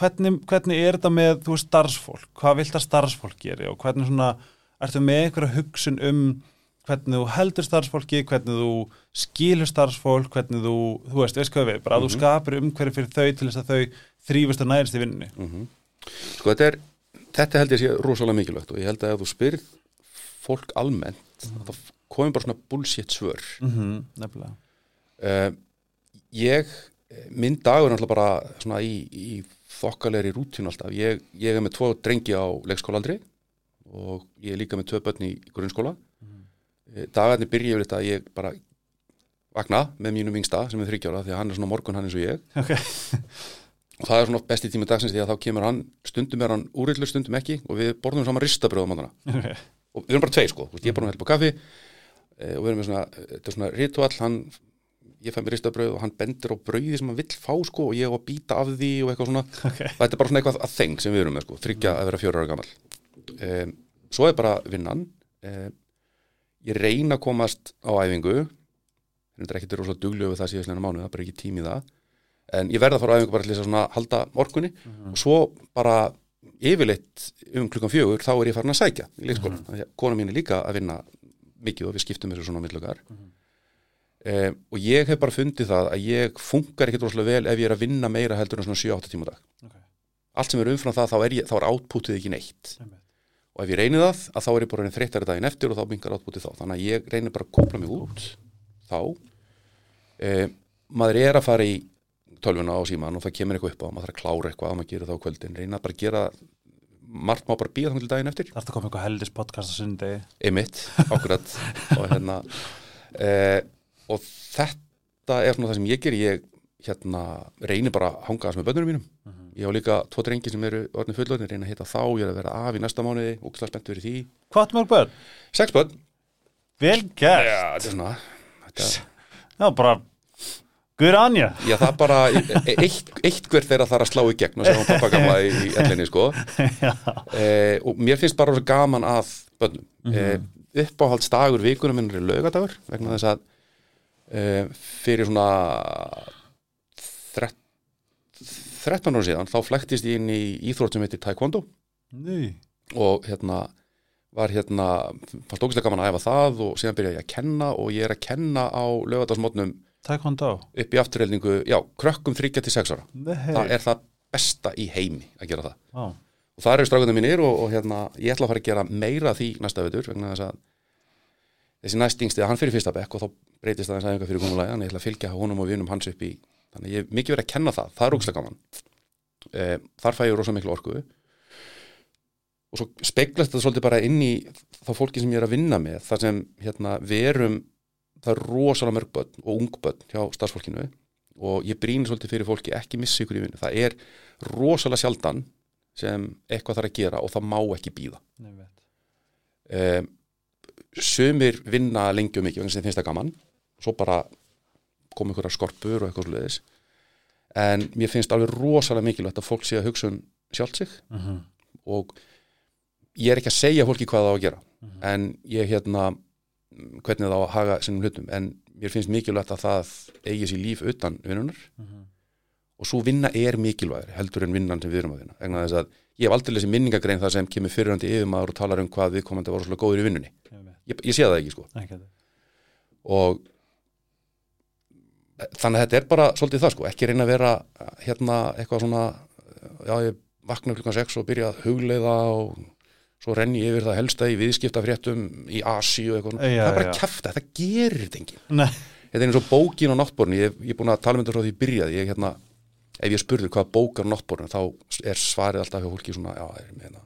hvernig, hvernig er þetta með þú veist starfsfólk, hvað vilt að starfsfólk geri og hvernig svona, ertu með einhverja hugsun um hvernig þú heldur starfsfólki, hvernig þú skilur starfsfólk, hvernig þú, þú veist, veist hvað við, bara að þú Mhm. skapir umhverju fyrir þau til þess að þau þrýfust og nærist í vinnunni. -hmm. sko þetta er þetta held ég sé rosalega mikilvægt og ég held að ef þú spyrð fólk almennt þá komum bara svona bullshit svör. Mm -hmm, nefnilega. uh, ég minn dagur er náttúrulega bara svona í, í þokkalegri rútínu alltaf. Ég, ég er með tvo drengi á leikskólaaldri og ég er líka með tvö börn í grunnskóla. Mm. dagarnir byrja yfir þetta að ég bara vakna með mínum yngsta sem er þryggjára því að hann er svona morgun hann eins og ég. Ok, og það er svona besti tími dagsins því að þá kemur hann stundum er hann úrillur, stundum ekki og við borðum saman ristabröð á ok, og við erum bara tvei sko, ég er bara að helpa kaffi e, og við erum með svona, þetta er svona ritual. Hann, ég fæ mér ristabröð og hann bendir á brauði sem hann vill fá sko og ég á að býta af því og eitthvað svona. Ok. þetta er bara svona eitthvað að þeng sem við erum með sko. Þryggja að vera fjóra ára gammal e, svo er bara vinnan. E, ég reyna að komast á æfingu. Þetta er ekkert rosalega við það síðast leina mánu, það er bara ekki tími það. En ég verða að fara á æfingu bara til þess að halda orkunni og svo bara yfirleitt um klukkan fjögur þá er ég farin að sækja í leikskólan, mm -hmm. kona mín er líka að vinna mikið og við skiptum þessu svona millökar mm og ég hef bara fundið það að ég funkar ekkert rosalega vel ef ég er að vinna meira heldur en svona 7-8 tíma dag. Ok. allt sem er umfram það þá er, ég, þá er átpútið ekki neitt. Einmitt. og ef ég reynir það að þá er ég bara reynir þreyttari daginn eftir og þá mingar átpútið þá. Þannig að ég reynir bara að kópla mig út þá. Eh, maður er að fara í tölvuna á síman og það kemur eitthvað upp á maður þarf að klára eitthvað að maður gera það á kvöldin reyna bara að gera margt má bara býða þannig til daginn eftir Það er að koma eitthvað heldis podcast á sunnudegi. einmitt, akkurat [laughs] og hérna eh, og þetta er svona það sem ég ger ég hérna reynir bara að hanga þess með bönnunum mínum Mhm. ég á líka tvo drengi sem eru orðin fullorðin, reyna að hitta þá, ég er að vera af í næsta mánuði, ógstlega spennt fyrir því Hvað áttu mörg börn? sex börn, Vel gert já, þetta er svona þetta, Já, bara Guður anja. Já, það bara e- [laughs] eitt, eitt hver þeirra þarf að slá í gegn og sem hún pappa gamla í, ellinni, sko. [laughs] Eh, og mér finnst bara svo gaman að börnum. Eh, uppáhaldsdagur vikunum minn er lögadagur vegna þess að eh, fyrir svona þrett- 13 ára síðan þá flæktist ég inn í íþrótt sem heitir Taekwondo. Ný. Og hérna var hérna, fannst ógæslega gaman að æfa það og síðan byrjaði ég að kenna og ég er að kenna á lögadagsmótnum Taekwondo? Upp í afturreldingu, já, krökkum 3 til 6 ára. Nei. Það er það besta í heimi að gera það. Vá. og það eru strákunum mínir og, og hérna, ég ætla að fara að gera meira því næsta veitur vegna þess að þessi næstingsti, hann fyrir fyrsta bekk og þá breytist það eins aðeins fyrir komulega en ég ætla að fylgja honum og vinum hans upp í þannig ég hef mikið verið að kenna það, það er ógæslega gaman. E, þar fæ ég rosa miklu orku. Og svo speglast þetta svolítið bara inn í þá fólki sem ég er að vinna með þar sem hérna, við erum það er rosalega mörg börn og ung börn hjá starfsfólkinu og ég brýn svolítið fyrir fólki ekki missi ykkur í vinnu. Það er rosalega sjaldan sem eitthvað þarf að gera og það má ekki býða um, sumir vinna lengi og mikið vegna sem finnst það gaman. Svo bara koma ykkur skorpur og eitthvað sluðis en mér finnst alveg rosalega mikilvægt að fólk sé að hugsa um sjálft sig. Mhm. og ég er ekki að segja fólki hvað það á að gera. En ég hérna mm, hvernig það á að haga sinnum hlutum. En mér finnst mikilvægt að það eigi sér líf utan vinnunar Mhm. og svo vinna er mikilvægri heldur en vinnan sem við erum að vinna. Vegna þess að ég hef aldrei lesið minningagrein það sem kemur fyrirhandi yfirmaður og talar um hvað viðkomandi var svolítið góður í vinnunni. Ég ég, sé það ekki sko. Þetta. og þannig að þetta er bara svolítið það sko, ekki reyna að vera hérna eitthvað svona já ég vakna klukkan 6 og byrja að hugleiða og svo renni ég yfir það helsta í viðskiptafréttum í Asi og eitthvað. Já, það er bara kæfta, þetta gerir þetta enginn. Nei. Þetta er eins og bókin á náttborinu, ég, er búin að tala með þetta frá því ég byrjaði, ég hérna ef ég spurði hvað bókar á náttborinu þá er svarið alltaf hjá fólki svona, já, er með hérna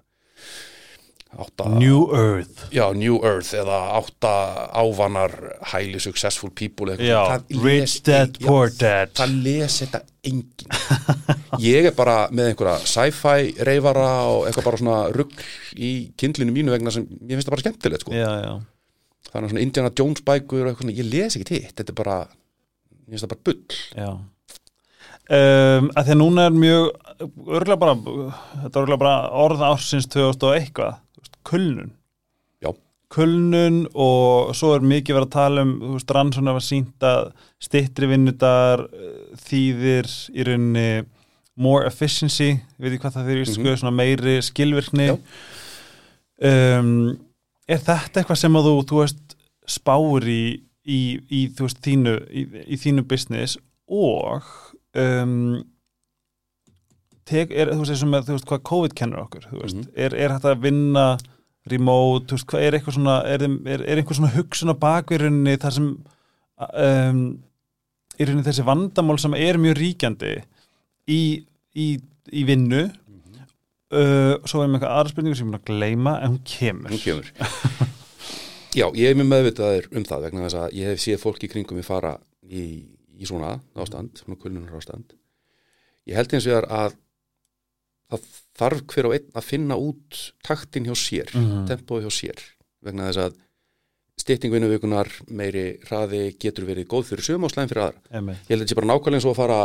átta, New Earth. Já, New Earth eða átta ávanar highly successful people. Já, Rich Dad, Poor Dad. það les þetta enginn. [laughs] Ég er bara með einhverja sci-fi reyfara og eitthvað bara svona rugg í kindlinu mínu vegna sem ég finnst það bara skemmtilegt sko. Já, já. Þannig svona Indiana Jones bækur og eitthvað svona, ég les ekki hitt, þetta er bara ég finnst það bara bull. Já. Um, að Því að núna er mjög örgulega bara, bara orð ársins 2000 og eitthvað. þú veist, kulnun Já. kulnun og svo er mikið verið að tala um þú veist, rannsóna var sínt að stittri vinnudagar eh, þýðir í rauninni more efficiency, veit ég hvað það þýðir mm Mhm. svona meiri skilvirkni um, er þetta eitthvað sem að þú, þú veist, spáir í, í, í þú veist, þínu í, í þínu business og um, tek, er, þú veist, hvað COVID kennur okkur, þú veist, Mhm. er, er þetta að vinna remote, þú veist, hvað er eitthvað svona er, er, er einhver svona hugsun á bakverunni þar sem um, í rauninni þessi vandamál sem er mjög ríkjandi í, í, í vinnu uh, svo er með eitthvað aðra spurningu sem ég er búin að gleyma en hún kemur. Hún kemur. Já, ég er mjög meðvitaður um það vegna þess að ég hef séð fólki í kringum við fara í, í svona ástand svona kulnunar ástand ég held eins vegar að það þarf hver og einn að finna út taktin hjá sér, Mhm. tempói hjá sér vegna þess að stytting vinnuvíkunar meiri hraði getur verið góð fyrir sögum og slæm fyrir aðra Einmitt. ég held að þetta sé bara nákvæmlega eins og að fara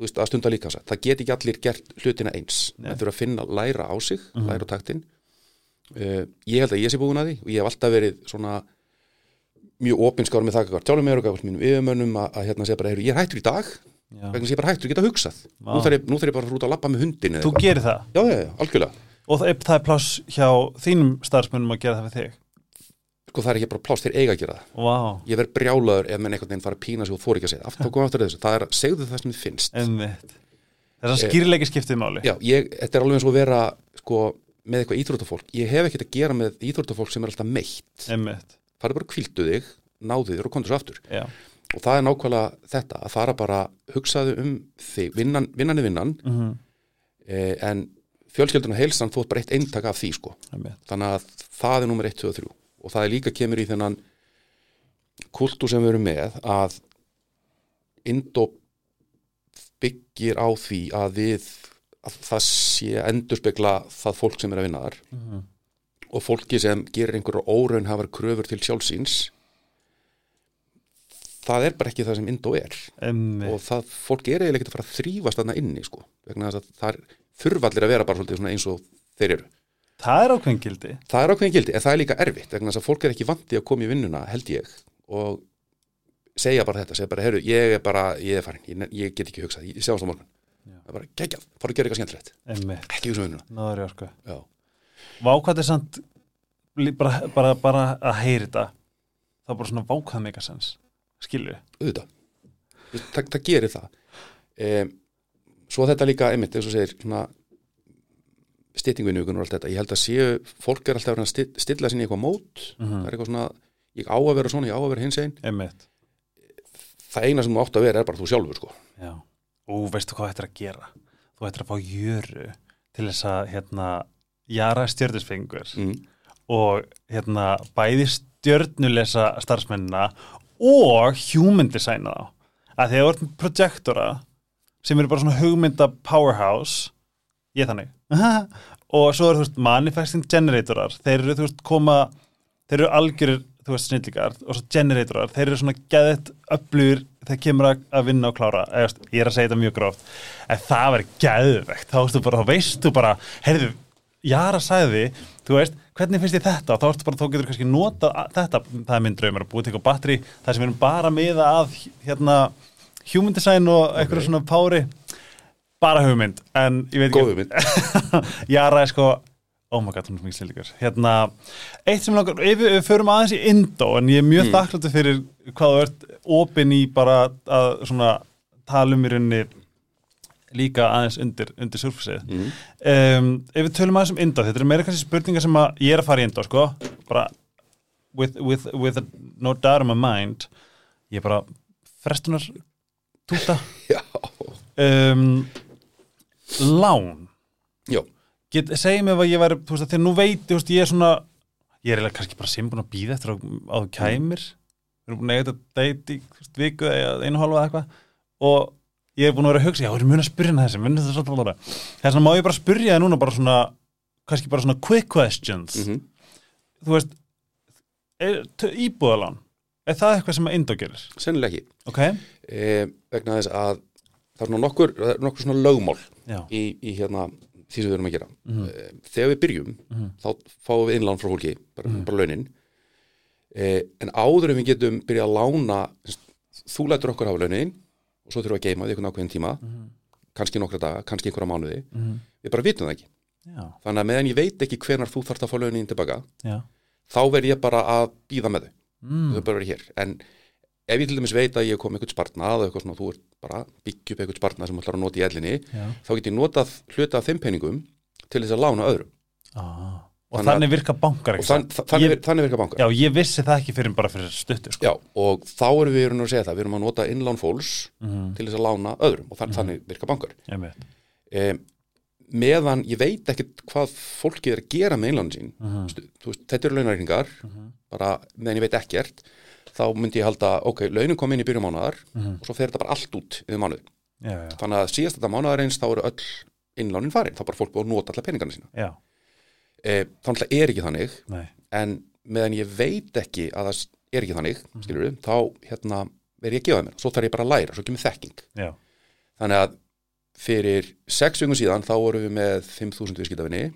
veist, að stunda líka það get ekki allir gert hlutina eins það þurfa að finna, læra á sig, Mhm. læra á taktin uh, ég held að ég sé búin að því og ég hef alltaf verið svona mjög opinskár með það tjálum mér og gafast mínum yfirmönnum að, að hérna segja bara, "Heyrðu, ég er hættur í dag. Vegna að ég er bara hættur að geta hugsað nú þarf, ég, nú þarf ég bara að út að lappa með hundin Þú gerir það? Já, já, já, algjörlega. Og það er, það er pláss hjá þínum starfsmönnum að gera það við þig? Sko það er ekki bara plást þeir eiga að gera það. Vá, ég verð brjálaður ef menn einhvern veginn fara að pína sig og þóri ekki að segja það. aftur, aftur þessu, það er segðu það sem þið finnst. Einmitt. Þess að Eh, skýrleiki skiptið máli. Já, ég, þetta er alveg eins og vera sko, með eitthvað íþróttafólk. Ég hef ekkert að gera með íþróttafólk sem er alltaf meitt. Einmitt, það er bara kvildu þig, náðu þig og kontur svo aftur. Já og það er nákvæmlega þetta að fara bara hugsaðu um þig, vinnan, vinnan er vinnan mm eh, en fjölskelduna heilsan þú ert bara eitt eintak af því sko. Einmitt, þannig að það er nummer 1, 2 og 3 og það er líka kemur í þennan kultúr sem við erum með að Indó byggir á því að við að það sé endurspegla það fólk sem er að vinna þar. Mhm. og fólki sem gerir einhverju óraunhafar kröfur til sjálfsíns það er bara ekki það sem Indó er. Einmitt. og það, fólk er eiginlega ekki að fara að þrýfast þarna inni sko, vegna þess að það þurfa allir að vera bara svolítið eins og þeir eru. Það er ákveðin gildi. Það er ákveðin gildi, en það er líka erfitt vegna þess að fólk er ekki vandi að koma í vinnuna held ég og segja bara þetta, segja bara, herru, ég er bara ég er farin, ég, ég get ekki hugsað, ég sjáumst á morgun. Það er bara, geggjað, fara að gera eitthvað skemmtilegt. Ekki hugsa um vinnuna, já, Vákvæð er samt bara, bara, bara að heyri þetta það er bara svona vákvæð megasens skilju auðvitað það, það gerir það um, svo þetta líka, einmitt, eins og segir svona styttinguinu og allt þetta, ég held að séu fólk er alltaf að vera að sti- stilla sinni í eitthvað mót Mhm. það er eitthvað svona, ég á að vera svona, ég á að vera hins einn Einmitt, það eina sem þú átt að vera er bara þú sjálfur sko. já Og veistu hvað þetta er að gera? Þú ættir að fá jöru til þess að hérna jara stjörnusfengur mm. og hérna bæði stjörnulesa starfsmennina og human designa þá. Að því að ert með projektora sem eru bara svona hugmynda powerhouse ég þannig. [laughs] Og svo eru þú veist manifesting generatorar. Þeir eru þú veist koma þeir eru algjörir þú veist snillíkar og svo generatorar, þeir eru svona geðett öflugur þegar kemur að, vinna og klára. Eða, veist, ég er að segja þetta mjög gróft. En það verður geðvegt, þá, veistu bara, bara, heyrðu Jara sagði, þú veist, hvernig finnst þið þetta? Og þá ertu bara, þá getur kannski notað að- þetta, það er minn draumur að búið til eitthvað batteri það sem við erum bara með að hérna, human design og eitthvað svona pári bara hugmynd, en ég veit góð ekki hugmynd. [laughs] Jara er sko oh my god, hún er mikið slíkur hérna, eitt sem langar, ef við, förum aðeins í Indó, en ég er mjög mm. fyrir hvað þú ert opin í bara að svona tala um í rauninni líka aðeins undir, undir surfsið. Mm. um, ef við tölum aðeins um Indó, þetta eru meira kannski spurningar sem að ég er að fara í Indó, sko. Bara with, with, with no doubt in my mind ég er bara frestunar túta um, [laughs] lán. Segi mig að ég væri, þú veist, að þegar nú veit þú veist, ég er svona, ég er eiginlega kannski bara sem búin að býða eftir að, að þú kæmir. Við erum búin að þú veist, viku eða einu hálfa eða eitthvað. Og ég er búin að vera að hugsa, já, við erum mun að spyrja hana þessi mun þetta svolítið að þess vegna má ég bara spyrja það núna bara svona, kannski bara svona quick questions, mm þú veist er, íbúðalán er það eitthvað sem að Indó gerir? sennilega ekki Ok, e, vegna þess að það er nokkur, nokkur svona lögmál í, í hérna því sem við erum að gera Mhm. e, þegar við byrjum Mhm. þá fáum við innlán frá fólki bara, Mhm. bara launin e, en áður en við getum byrjað að lána þú lætur okkur hafa launin og svo þurfum við að geima því einhvern ákveðin tíma Mhm. kannski nokkra daga, kannski einhverja mánuði Mhm. við bara vitum það ekki Já, þannig að meðan ég veit ekki hvenar þú þarft að fá launin tilbaka já þá verð ég bara að býða með þau mm. þau bara verið hér en ef ég til dæmis veit að ég kom eitthvað spartnað og eitthvað svona, þú ert bara upp eitthvað spartnað sem þú ætlar að nota í ellinni Já þá get ég notað hluta af þeim peningum til þess að lána öðrum ah. Og Þannig þannig virka bankar og ekki þann, þannig, Ég- þannig virka bankar. Já, ég vissi það ekki fyrir bara fyrir stuttu sko. Já, og þá erum við að segja það. Við erum að nota innlán fólks mm til þess að lána öðrum og þann, þannig virka bankar. -hmm. e, meðan ég veit ekkert hvað fólkið er að gera með innlánin sín Mhm. Þú veist, þetta eru launaríkningar bara meðan ég veit ekkert þá myndi ég halda, ok, launin kom inn í byrjum mánuðar Mhm. og svo fer þetta bara allt út yfir mánuði Já, já, þannig að síðast þetta mánuðarins þá eru öll innlánin farin, þá bara fólk búið að nota alla peningarna sína. Já, e, þannig að er ekki þannig nei. en meðan ég veit ekki að það er ekki þannig, Mhm. skilur við þá hérna, verð ég að gefa mér, svo þarf ég bara að læra svo kemur þekking, Já, þannig að fyrir sex vingum síðan þá vorum við með 5.000 viðskiptafinni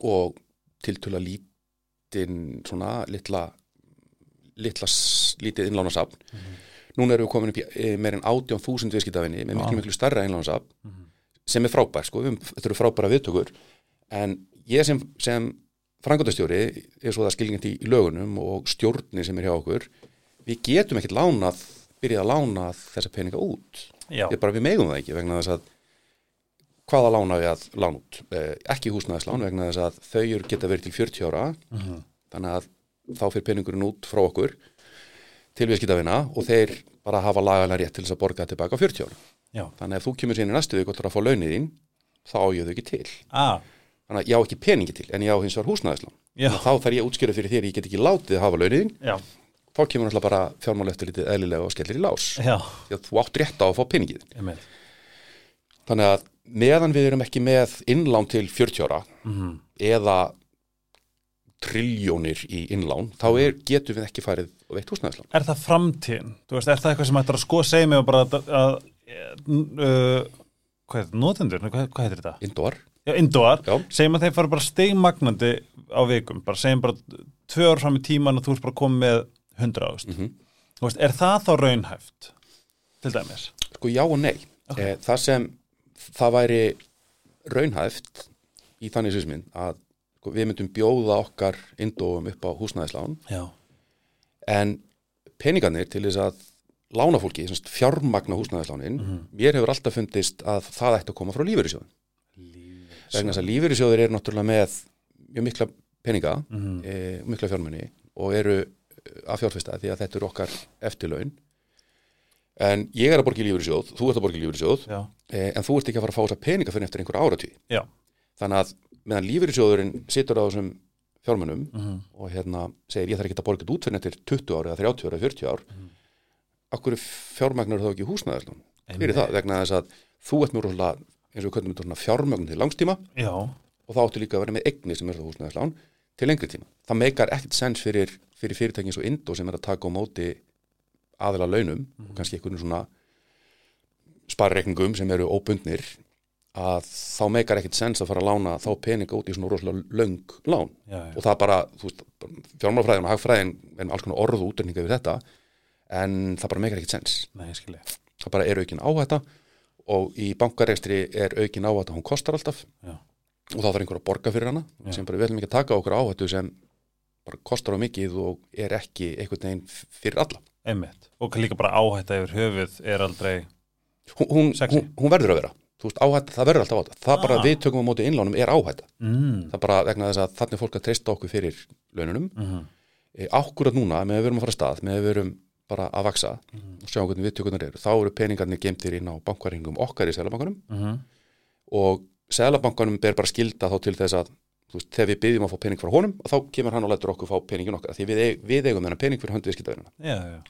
og tiltöla lítinn svona litla litla, lítið innlánasafn núna erum við komin upp í e, meir en 18.000 viðskiptafinni með miklu miklu starra innlánasafn Mhm. sem er frábær, sko, við, þetta eru frábæra viðtökur en ég sem, sem frangöndastjóri er svo það skilningt í, lögunum og stjórni sem er hjá okkur við getum ekkert lánað byrjað að lána þessa peninga út. Ég bara við megum það ekki vegna þess að hvaða lána við að lána út? Eh, ekki húsnæðislán vegna þess að þau geta verið til 40 ára. Mhm. þannig að þá fyrir peningurinn út frá okkur til viðskiptavina og þeir bara hafa lagalega rétt til þess að borga tilbaka á 40 ára. Já. Þannig að ef þú kemur síðan í næstu og ætlar að fá launið þín þá á ég þau ekki til. Ah, þannig að ég á ekki peningi til en ég á hins vegar að þá þarf ég að útskýra fyrir þér ég get ekki látið að hafa launið þín já, þá kemur náttúrulega bara fjármál eftir lítið eðlilega og skellir í lás að þú átt rétt á að fá peningið Einmitt. þannig að meðan við erum ekki með innlán til 40 ára Mhm. eða triljónir í innlán, þá er, getum við ekki farið og veitt húsnæðislán. Er það framtíðin? Veist, er það eitthvað sem ættir að sko segja mig og bara að, að uh, hvað er þetta, notendur? Hvað, hvað heitir þetta? Indóar, Já, Indóar, segjum að þeir fara bara stegmagnandi á vikum, bara segjum bara tvö ár fram í tíman og þú ert bara komið með 100 ást. Þú veist, er það þá raunhæft? Til dæmis. sko já og nei. Ok. Eh, það sem það væri raunhæft í þannig sýsminn að sko, við myndum bjóða okkar indóum upp á húsnæðislán Já. en peningarnir til þess að lána fólki, semst fjármagna húsnæðislánin, mér hefur alltaf fundist að það ætti að koma frá lífeyrissjóðin. Vegna þess að lífeyrissjóðir eru náttúrulega með mjög mikla peninga Mhm. e, mikla fjármunni og eru eh, að fjárfesta því að þetta eru okkar eftirlaun en ég er að borga í lífeyrissjóð þú ert að borga í lífeyrissjóð Já. e, en þú ert ekki að fara að fá þessa peninga fyrir eftir einhver áratví Já. þannig að meðan lífeyrissjóðurinn situr á þessum fjármunum Mhm. og hérna segir ég þarf ekki að borga þetta út fyrir eftir 20 ár eða 30 ár eða 40 ár mm. akkur fjármagnar þá ekki húsnæðislán fyrir það vegna þess að þú ert mjög eins og við köllum þetta fjármögn til langstíma Já. og þá áttu líka að vera með eigni sem er það húsnæðislán til lengri tíma. Það meikar ekkert sens fyrir, fyrir fyrirtækin svo Indó sem er að taka á móti aðila launum og kannski einhvern svona sparreikningum sem eru óbundnir að þá meikar ekkert sens að fara að lána þá peninga út í svona rosalega löng lán Já, já. og það bara, þú veist, fjármálafræðin og hagfræðin er alls konar orð og útrenninga við þetta en það bara meikar ekkert sens Nei, ég skilji. það bara er aukin áhætta og í bankarekstri er aukin áhætta, hún kostar alltaf Já. og þá þarf einhver að borga fyrir hana Já. sem bara ekki að taka á okkur áhættu sem bara kostar á mikið og er ekki einhvern veginn fyrir alla Einmitt. Og líka bara áhætta yfir höfuð er aldrei... hún, hún, hún, hún verður að vera veist, áhætta, það verður alltaf áhætta það bara Ah. að við tökum á móti innlánum er áhætta Mm. það bara vegna þess að þannig fólk að treysta okkur fyrir laununum Mm e, ákkurat núna með að við erum að fara stað með að við erum bara að vaksa og sjá hvernig viðtökunar eru þá eru peningarnir gemtir inn á bankaringum okkar í Sælabankanum -hmm. og Sælabankanum ber bara skilda þá til þess að veist, þegar við byggjum að fá pening frá honum þá kemur hann og lætur okkur fá peningin okkar því við, við eigum þennan pening fyrir höndu viðskiptavinna Já, já.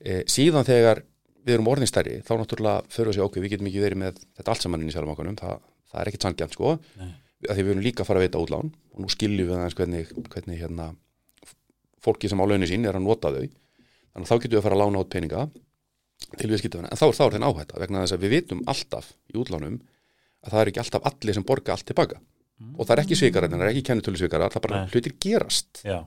e, síðan þegar við erum orðin stærri þá náttúrulega fyrir að segja ok, við getum ekki verið með þetta allt saman inn í Sælabankanum það, það er ekkit sangjant sko Nei. að því við erum líka að fara að veita útlán og nú skiljum við hvernig, hvernig hérna, fólki sem á launinu sín er að nota þau þannig að þá getum við að fara að lána át peninga til viðskiptavinna, en þá er er þenn áhætta vegna þess að við vitum alltaf í útlánum að það er ekki alltaf allir sem borga allt tilbaka. Og það er ekki svikarar, það er ekki kennitölu svikarar það er bara Nei. hlutir gerast. Já,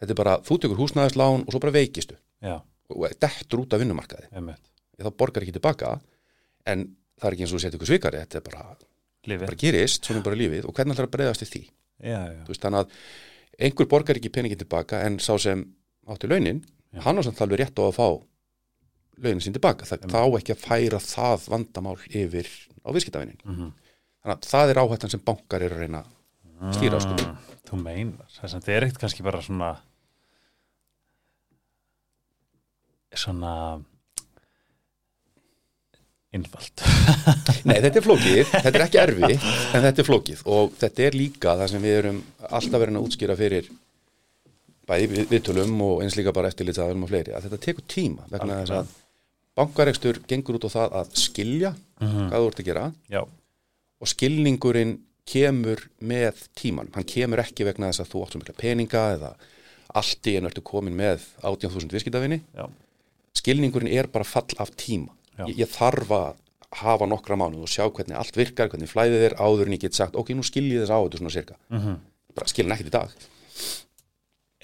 þetta er bara, þú tekur húsnæðislán og svo bara veikistu. Já, og dettur út af vinnumarkaði. Þá borgar ekki tilbaka en það er ekki eins og setja ykkur svikari þetta er bara, bara gerist, svona er bara lífið. Og hvernig ætlar að breyðast í því? Já, veist, þannig að einhver borgar ekki peningin tilbaka en sá sem átti launin Já. hann á samt alveg rétt á að fá launin sín tilbaka, það, þá ekki að færa það vandamál yfir á viðskiptavinin Mm þannig að það er áhættan sem bankar eru að reyna að skýra sko. Þú meinar. Þess að þetta er ekkert kannski bara svona svona einfalt. [laughs] Nei, þetta er flókið, þetta er ekki erfið en þetta er flókið og þetta er líka það sem við erum alltaf verið að útskýra fyrir bæði við- viðtölum og eins líka bara eftirlitsaðum og fleiri, að þetta tekur tíma vegna þess að bankarekstur gengur út á það að skilja Mhm. hvað þú ert að gera Já, og skilningurinn kemur með tíman, hann kemur ekki vegna þess að þú átt svo mikla peninga eða allt í einu ertu komin með 18.000 viðskiptavinni, já, skilningurinn er bara fall af tíma. Ég, ég þarf að hafa nokkra mánuð og sjá hvernig allt virkar, hvernig flæðið er áður en ég get sagt, ok, nú skil ég þess á þetta svona cirka, mm bara skilin ekkert í dag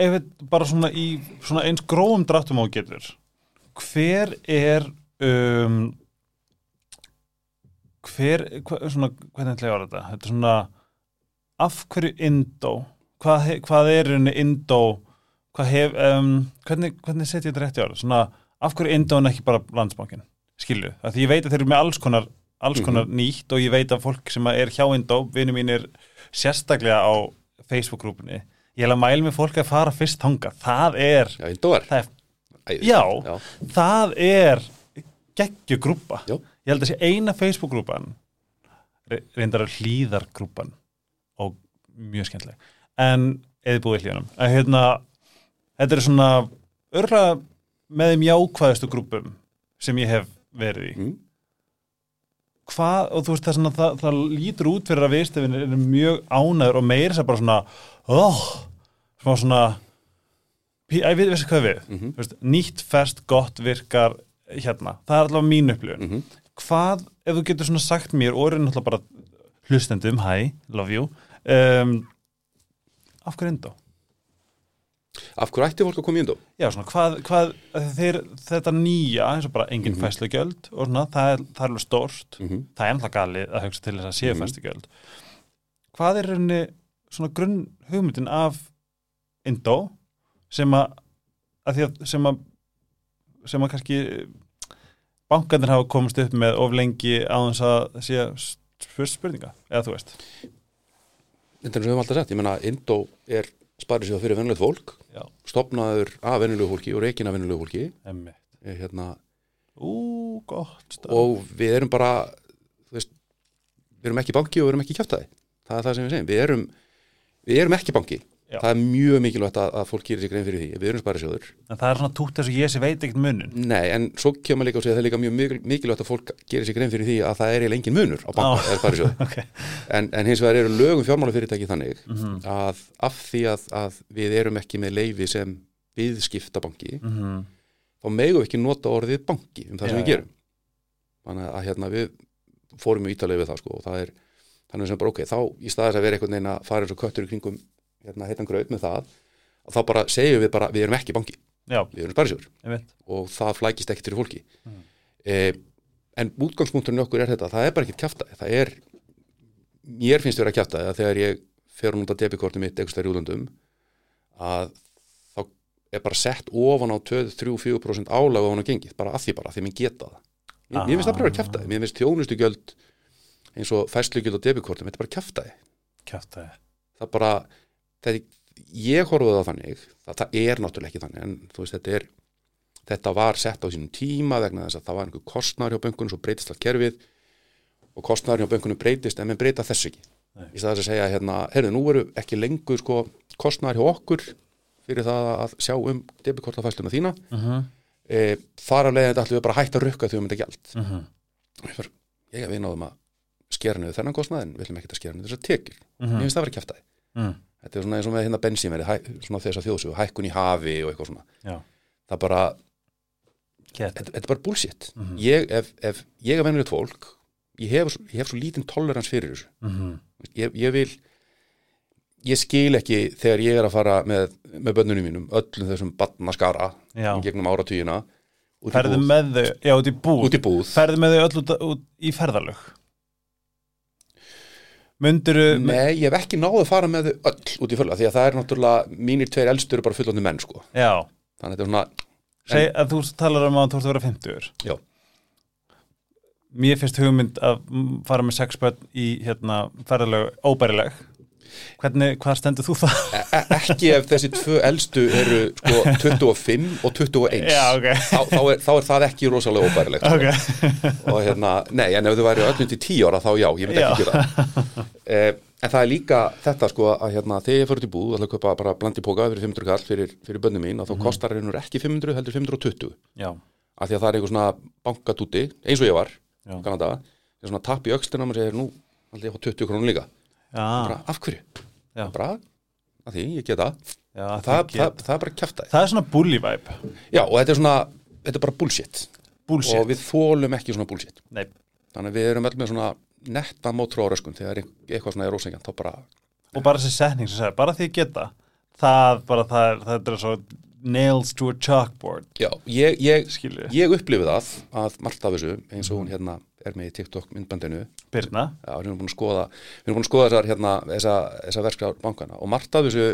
ef við bara svona í svona eins grófum dráttum á getur hver er um, hver hva, svona, hvernig ætla ég að orða þetta? Þetta er svona af hverju Indó? Hvað, hvað er henni Indó? Hvað hef um, hvernig, hvernig setja ég þetta rétt í orða svona af hverju Indó en ekki bara landsbankin skilju, af því ég veit að þeir eru með alls konar alls konar nýtt og ég veit að fólk sem er hjá Indó, vinnu mínir sérstaklega á Facebook-grúpunni ég hef að mæla með fólk að fara fyrst þanga það er, já, það er Já. já, það er geggjugrúpa Já. ég held að sé eina Facebook-grúpan re- reyndar að hlýðargrúpan og mjög skemmtileg. En eða búið hlýðanum að hérna, þetta er svona örgulega með þeim jákvæðustu grúpum sem ég hef verið í. Mm. Hvað, og þú veist það, svona, það, það lítur út fyrir að viðstefin er mjög ánæður og meira sér bara svona oh, smá svona pí- æ, við, veistu hvað við Mhm. Þú veist, nýtt, fest, gott virkar hérna, það er allavega mín upplifun Mhm. hvað, ef þú getur svona sagt mér og er náttúrulega bara hlustendum hi, love you um, af hverju endó? Af hverju ætti fólk að koma í undó? Já, svona, hvað, hvað þeir, þetta nýja, eins og bara engin mm Mhm. fæslugjöld og svona, það er, það er alveg stórt Mm -hmm. það er náttúrulega galið að hugsa til þess að séu Mhm. fæslugjöld hvað er rauninni svona grunn hugmyndin af Indó sem að, að, því að sem að sem að kannski bankarnir hafa komist upp með of lengi á þess að sé spurs spurninga, eða þú veist Þetta er sem við höfum alltaf sagt, ég menna Indó er sparið sér fyrir vennilegt fólk Já, stopnaður af vennilegu fólki og reikin af vennilegu fólki. Hérna, Ú, gott stað og við erum bara veist, við erum ekki banki og við erum ekki kjátaði það er það sem við segjum, við erum við erum ekki banki, Já. það er mjög mikilvægt að, að fólk gerir sér grein fyrir því, við erum sparisjóður En það er svona tútt þess að ég sé veit ekkert munin Nei, en svo kemur líka að segja að það er líka mjög mikil- mikilvægt að fólk gerir sér grein fyrir því að það er eiginlega engin munur á banka Á. eða sparisjóð [laughs] Ok, en, en hins vegar eru lögum fjármálafyrirtæki þannig Mhm. að af því að, að við erum ekki með leifi sem viðskiptabanki mhm, þá megum við ekki nota orðið banki um það sem Já, við gerum. Þannig að hérna við fórum í ítalegi við það sko og það er þannig sem bara ok, þá í staðis að vera einhvern veginn að fara eins og köttur í kringum hérna heitan graut með það og þá bara segjum við bara við erum ekki banki, já, við erum sparisjóður. Og það flækist ekkert fyrir fólki. Mm. eh, en útgangspunkturinn okkur er þetta það er bara ekkert kjafta það er, mér finnst vera kjafta að þegar ég fer hún út af debikortið mitt eitthvað í útlöndum að þá er bara sett ofan á 2-3-4% álag ofan á gengið, bara að því bara, því mér geta það. Mér, mér finnst það bara vera kjaftaði, mér finnst þjónustu gjöld eins og fæslugjöld á debikortum þetta er bara kjaftaði Kjátaði það bara, þetta, ég horfði það þannig, það, það er náttúrulega ekki þannig en þú veist, þetta er þetta var sett á sínum tíma vegna þess að það var einhver kostnar hjá bönkunum svo breytist allt kerfið og kostnar hjá bönkunum breytist en menn breyta þessu ekki Nei. í staðis að segja hérna, heyrðu, nú eru ekki lengur sko kostnar hjá okkur fyrir það að sjá um debikortafæsluna þína uh -huh. e, þar af leiðin þetta ætlum við bara að hætta að rukka þegar um þetta gjald Uh -huh. ég, ég við náðum að skera niður þennan kostnað en við ætlum ekki að skera niður þess að tekjur Mhm. mér finnst það að vera kjaftaði Mm. Þetta er svona eins og með hérna bensínverið, svona þess að þjóðsögu, hækkun í hafi og eitthvað svona. Já, Það bara, þetta, þetta er bara bullshit. Mhm. Ég, ef, ef ég er venjulegt fólk, ég hef, ég hef svo lítinn tolerans fyrir þessu. Mhm. Ég, ég vil, ég skil ekki þegar ég er að fara með, með bönnunum mínum, öllum þessum í gegnum í ferðu með þau Já, Út í búð. Ferðu með þau öll út, út í ferðalög Munduru Nei, ég hef ekki náðu að fara með þau öll út í fölga, því að það er náttúrulega, mínir tveir elstur eru bara fullandi menn, sko. Já, Þannig að þetta er svona, seg að þú talar um að þú ert að vera 50 já, Mér finnst hugmynd að fara með sex börn í hérna, ferðalög óbærileg Hvernig, hvað stendur þú það? e e- ekki ef þessi tvö elstu eru sko 25 og 21 Já, ok. Þá, þá, er, þá er það ekki rosalega óbærilegt sko. Ok, og hérna, nei, en ef þau væri öllum til 10 ára þá já, ég myndi ekki gera það. Eh, en það er líka þetta sko að hérna, þegar ég fyrir til búð, að kaupa bara blandi póka fyrir 500 kall fyrir, fyrir bönni mín og þá kostar hennur ekki 500, heldur 520 já, af því að það er einhver svona bankatúti eins og ég var. Kanada það er svona tapp í öxlina og maður segir nú, fá 20 krónur líka bara, af hverju? Já. bara, af því, ég get það já það, það, það, það, er bara kjaftaði það er svona bully vibe. Já, og þetta er svona, þetta er bara bullshit. Bullshit. Og við þólum ekki svona bullshit. Nei, þannig að við erum öll með svona netta mótrú á röskun þegar eitthvað svona er ósengjant þá bara, og bara þessi setning sem segir, bara því að geta það, bara það er, er svo nails to a chalkboard. Já, ég, ég, ég upplifi það að margt af þessu, eins og hún hérna er með í TikTok myndbandinu, Birna. Já, við erum búin að skoða við erum búin að skoða þessar hérna, þessa, þessa verskar bankana. Og margt af þessu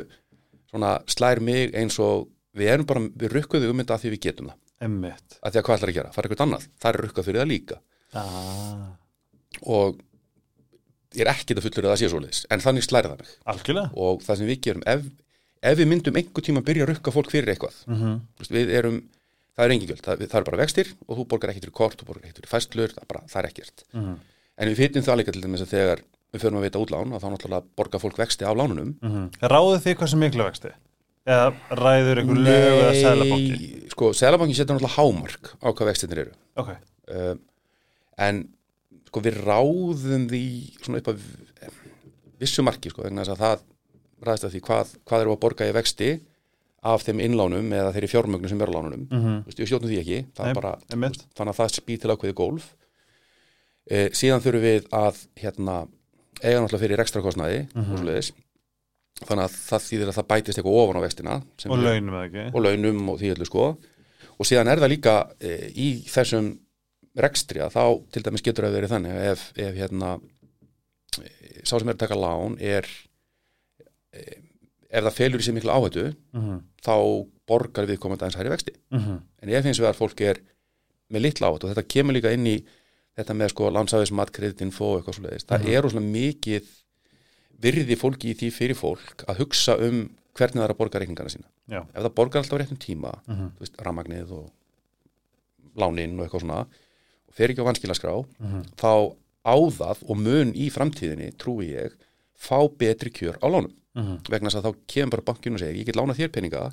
svona slær mig eins og við erum bara, við rukkuðu um þetta að því við getum það. Emmitt að því að hvað ætlar að gera, fara eitthvað annað. Það er rukkað fyrir það líka. Ah, og ég er ekkit að fullur að það sé svoleiðis en þannig slæri það mig. Algjörlega. Og það sem við gerum ef, ef við myndum einhver tíma að byrja að rukka fólk fyrir eitthvað mm -hmm. Við erum, það er engin gjöld það, það er bara vextir og þú borgar ekkert fyrir kort þú borgar ekkert fyrir fæstlur, það, bara, það er ekkert. Mhm. en við finnum það líka til dæmis að þegar við förum að veita útlán og þá náttúrulega borgar fólk vexti af lánunum. Ráðu þið hvað sem miklu vexti? Eða ræður ykkur lög eða sælabanki sko, Sælabankin setur náttúrulega hámark á hvað vextinir eru. Ok, uh, en sko við ráðum því svona upp að vissu marki sko vegna þess að það ræðist að því hvað, hvað af þeim innlánum eða þeirri fjármögnu sem eru á lánunum mm. -hmm. við stjórnum því ekki Nei, er bara, einmitt. þannig að það spýr til ákveði gólf e, síðan þurfum við að hérna, eiga náttúrulega fyrir rekstrakostnaði Mhm. og svoleiðis þannig að það þýðir að það bætist eitthvað ofan á vextina sem og við- launum og launum og því öllu sko og síðan er það líka e, í þessum rekstri að þá til dæmis getur það verið þannig að ef, ef hérna e, sá sem er að taka lán er e, ef það felur í sig miklu áhættu Mhm, þá borgar við komandi aðeins hæri vexti. Mhm, en ef hins vegar fólk er með litla áhættu og þetta kemur líka inn í þetta með sko landsæðis matkreditin fó eitthvað svo leiðist, það er rosalega mikið virði fólki í því fyrir fólk að hugsa um hvernig það er að borga reikningana sína. Já. ef það borgar alltaf réttum tíma mhm, ramagnið og lánin og eitthvað svona og fer ekki á vanskilaskrá mhm. þá á það og mun í framtíðinni trúi ég fá betri kjör á lánum. Mhm. vegna þess að þá kemur bara bankinu og segir ég get lánað þér peninga.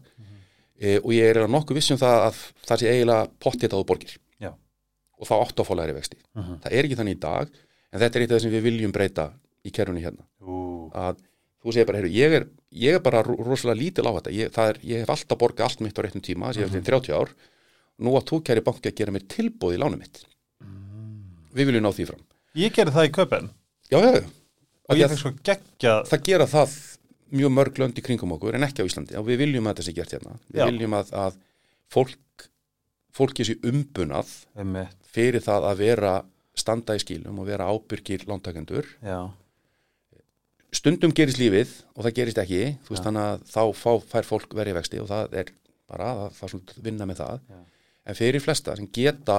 E, og ég er nokkuð viss um það að það sé eiginlega pottið að þú borgir. Já. og þá áttu að fá læri vexti. Mhm. það er ekki þannig í dag en þetta er eitt af það sem við viljum breyta í kerfunni hérna. Að þú segir bara, heyrðu, ég er, ég er bara ro- rosalega lítil á þetta. Ég, er, ég hef alltaf borgað allt mitt á réttum tíma sem ég hef til 30 ár. Nú að þú kæri banki að gera mér tilbúð í lánum mitt. Við viljum ná því fram. Ég gerði það í köpen já, já, já. Og ég að fekk sko geggja það gera það mjög mörg lönd í kringum okkur en ekki á Íslandi. Og við viljum að þetta sé gert hérna. Við Já. viljum að, að fólk fólki sé umbunað einmitt, fyrir það að vera standa í skílum og vera ábyrgir lántakendur. Stundum gerist lífið og það gerist ekki. Þú veist þannig að þá fá, fær fólk verið vexti og það er bara það, það er svona vinna með það. Já. en fyrir flesta sem geta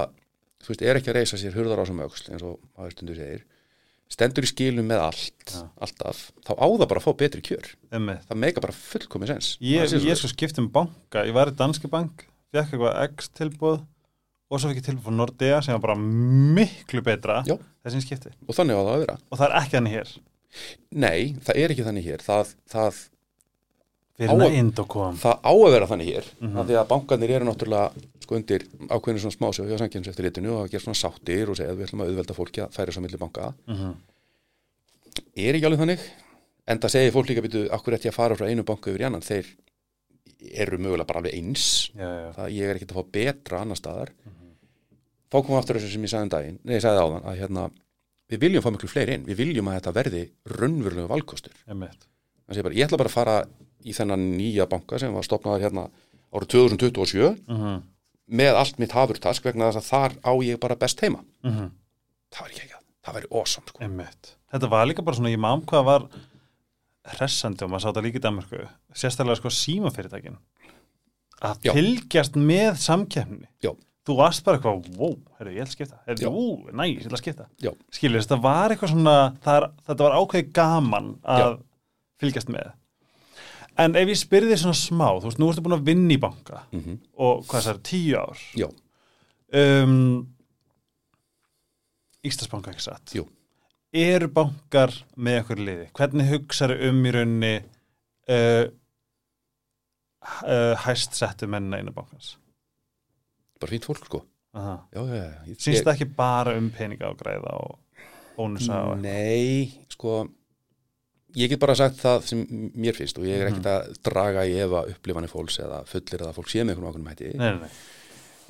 þú veist, er ekki að reysa sér hurðar á sem öxl eins og maður stundur segir stendur í skilum með allt Já. alltaf, þá á það bara að fá betri kjör. Einmitt. Það meika bara fullkomi sens. Ég, sé ég svoleiðis. sko skipt um banka, ég var í Danske bank fekk eitthvað X tilbúð og svo fekk ég tilbúð Nordea sem var bara miklu betra Já. þessi skipti. Og þannig á það að vera. Og það er ekki hann hér. Nei, það er ekki þannig hér. Það, það, Á að- það á að vera þannig hér Mhm. af því að bankarnir eru náttúrulega sko undir ákveðinu svona smásjóð hjá sangjums eftir litinu og að gera svona sáttir og segja að við ætlum að auðvelda fólki að færa svo milli banka. Mhm. er ekki alveg þannig en það segir fólk líka býtu akkur eftir að fara frá einu banku yfir í annan? Þeir eru mögulega bara alveg eins. Já, já, það ég er ekkert að fá betra annar staðar. Þá komum við aftur þessu sem ég sagði um daginn nei, ég sagði áðan að hérna við viljum fá miklu fleiri inn, við viljum að þetta verði raunverulega valkostur. Ég, bara, ég ætla bara að fara í þennan nýja banka sem var stopnaður hérna árið 2027 Mhm, með allt mitt hafurtask vegna þess að þar á ég bara best heima mhm, það var ekki ekki að, það væri awesome sko. Þetta var líka bara svona, ég mám hvað var hressandi og maður sá þetta líka í Danmarku sérstaklega sko símafyrirtækin að Já. fylgjast með samkeppni Já. Þú varst bara eitthvað, wow, herru, ég ætla að skipta herru, ú, næ, ég ætla að skipta. Skilur, þetta var eitthvað svona það þetta var ákveði gaman að Já. fylgjast með En ef ég spyrði þig svona smá, þú veist, nú ertu búin að vinna í banka mm og hvað það er, tíu ár? Já, um, Íslandsbanka ekki satt? Jú. eru bankar með okkur liði? Hvernig hugsaðu um í raunni uh, uh, hæst settu mennina innan bankans? Bara fínt fólk sko. Já, já, já. Sínst það ekki bara um peninga og græða og bónusa og Nei, sko ég get bara sagt það sem mér finnst og ég er Mhm. ekkert að draga í efa upplifanir fólks eða fullir að fólk sé með einhvern ákveðnum hætti nei, nei, nei.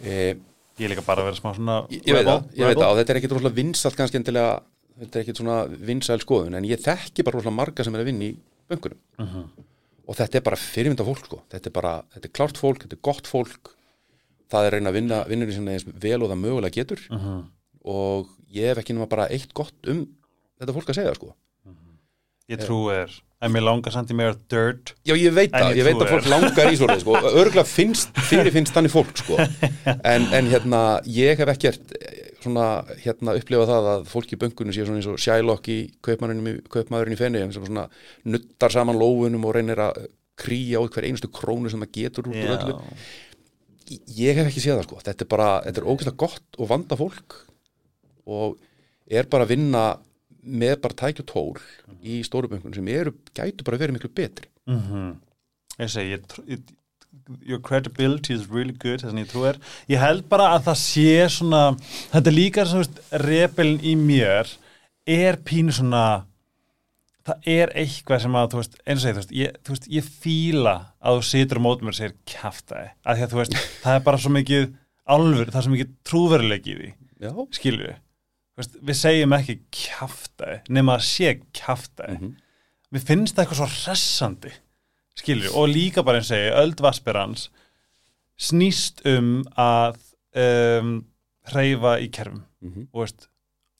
e, ég er líka bara að vera smá svona ég, ég veit það, ég veit það og þetta er ekkert rosalega vinsalt kannski endilega þetta er ekkert svona vinsæl skoðun en ég þekki bara rosalega marga sem er að vinna í bönkunum Mhm. og þetta er bara fyrirmynda fólk sko þetta er bara, þetta er klárt fólk, þetta er gott fólk það er reyna að vinna vinnur sem eins vel og það mögulega getur Mhm. og ég hef ekki nema bara eitt gott um þetta fólk að segja sko ég trú er en mér langar samt í meira dirt Já, ég veit það, ég ég veit að fólk langar í svoleið, sko, [laughs] örgulega finnst, fyrir finnst þannig fólk, sko, en, en hérna, ég hef ekkert, eh, svona, hérna, upplifað það að fólk í böngunum sé svona eins og Shylock í, kaupmaðurinn í fenni, sem svona nuttar saman lófunum og reynir að kríja á hver einustu krónu sem það getur út úr öllu. Ég hef ekki séð það, sko, þetta er bara, þetta er ógeðslega gott og vanda fólk og er bara að vinna með bara tækju tól í stóru böngunum sem eru, gætu bara verið miklu betri. Mhm. ég segi, ég, ég your credibility is really good þess að ég trúir, ég held bara að það sé svona, þetta er líka rebelin í mér er pínu svona það er eitthvað sem að, veist, eins og veist, ég, veist, ég fíla að þú situr á mótum og segir kjaftaði, að því að þú veist, það er bara svo mikið alvör, það er svo mikið trúveruleik í því, Já, skilju við, segjum ekki kjaftaði, nema að sé kjaftaði, Mhm. við finnst það eitthvað svo hressandi, skilju, og líka bara eins og segi, öld vaspirans snýst um að um, hreyfa í kerfum Mhm. og veist,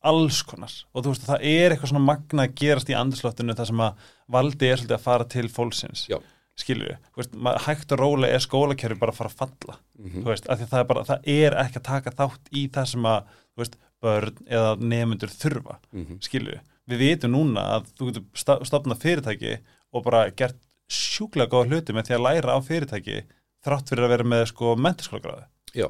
alls konar og þú veist það er eitthvað svona magna að gerast í andurslóttinu þar sem að valdi er svolítið að fara til fólksins Já. skilju, veist, hægt og rólega er skólakerfi bara að fara að falla Mhm. þú veist, af því að það er bara, það er ekki að taka þátt í það sem að, veist, börn eða nefnundur þurfa, Mhm. skilju við vitum núna að þú getur stofnað fyrirtæki og bara gert sjúklega góða hluti með því að læra á fyrirtæki þrátt fyrir að vera með sko mentaskólagráðu, Já,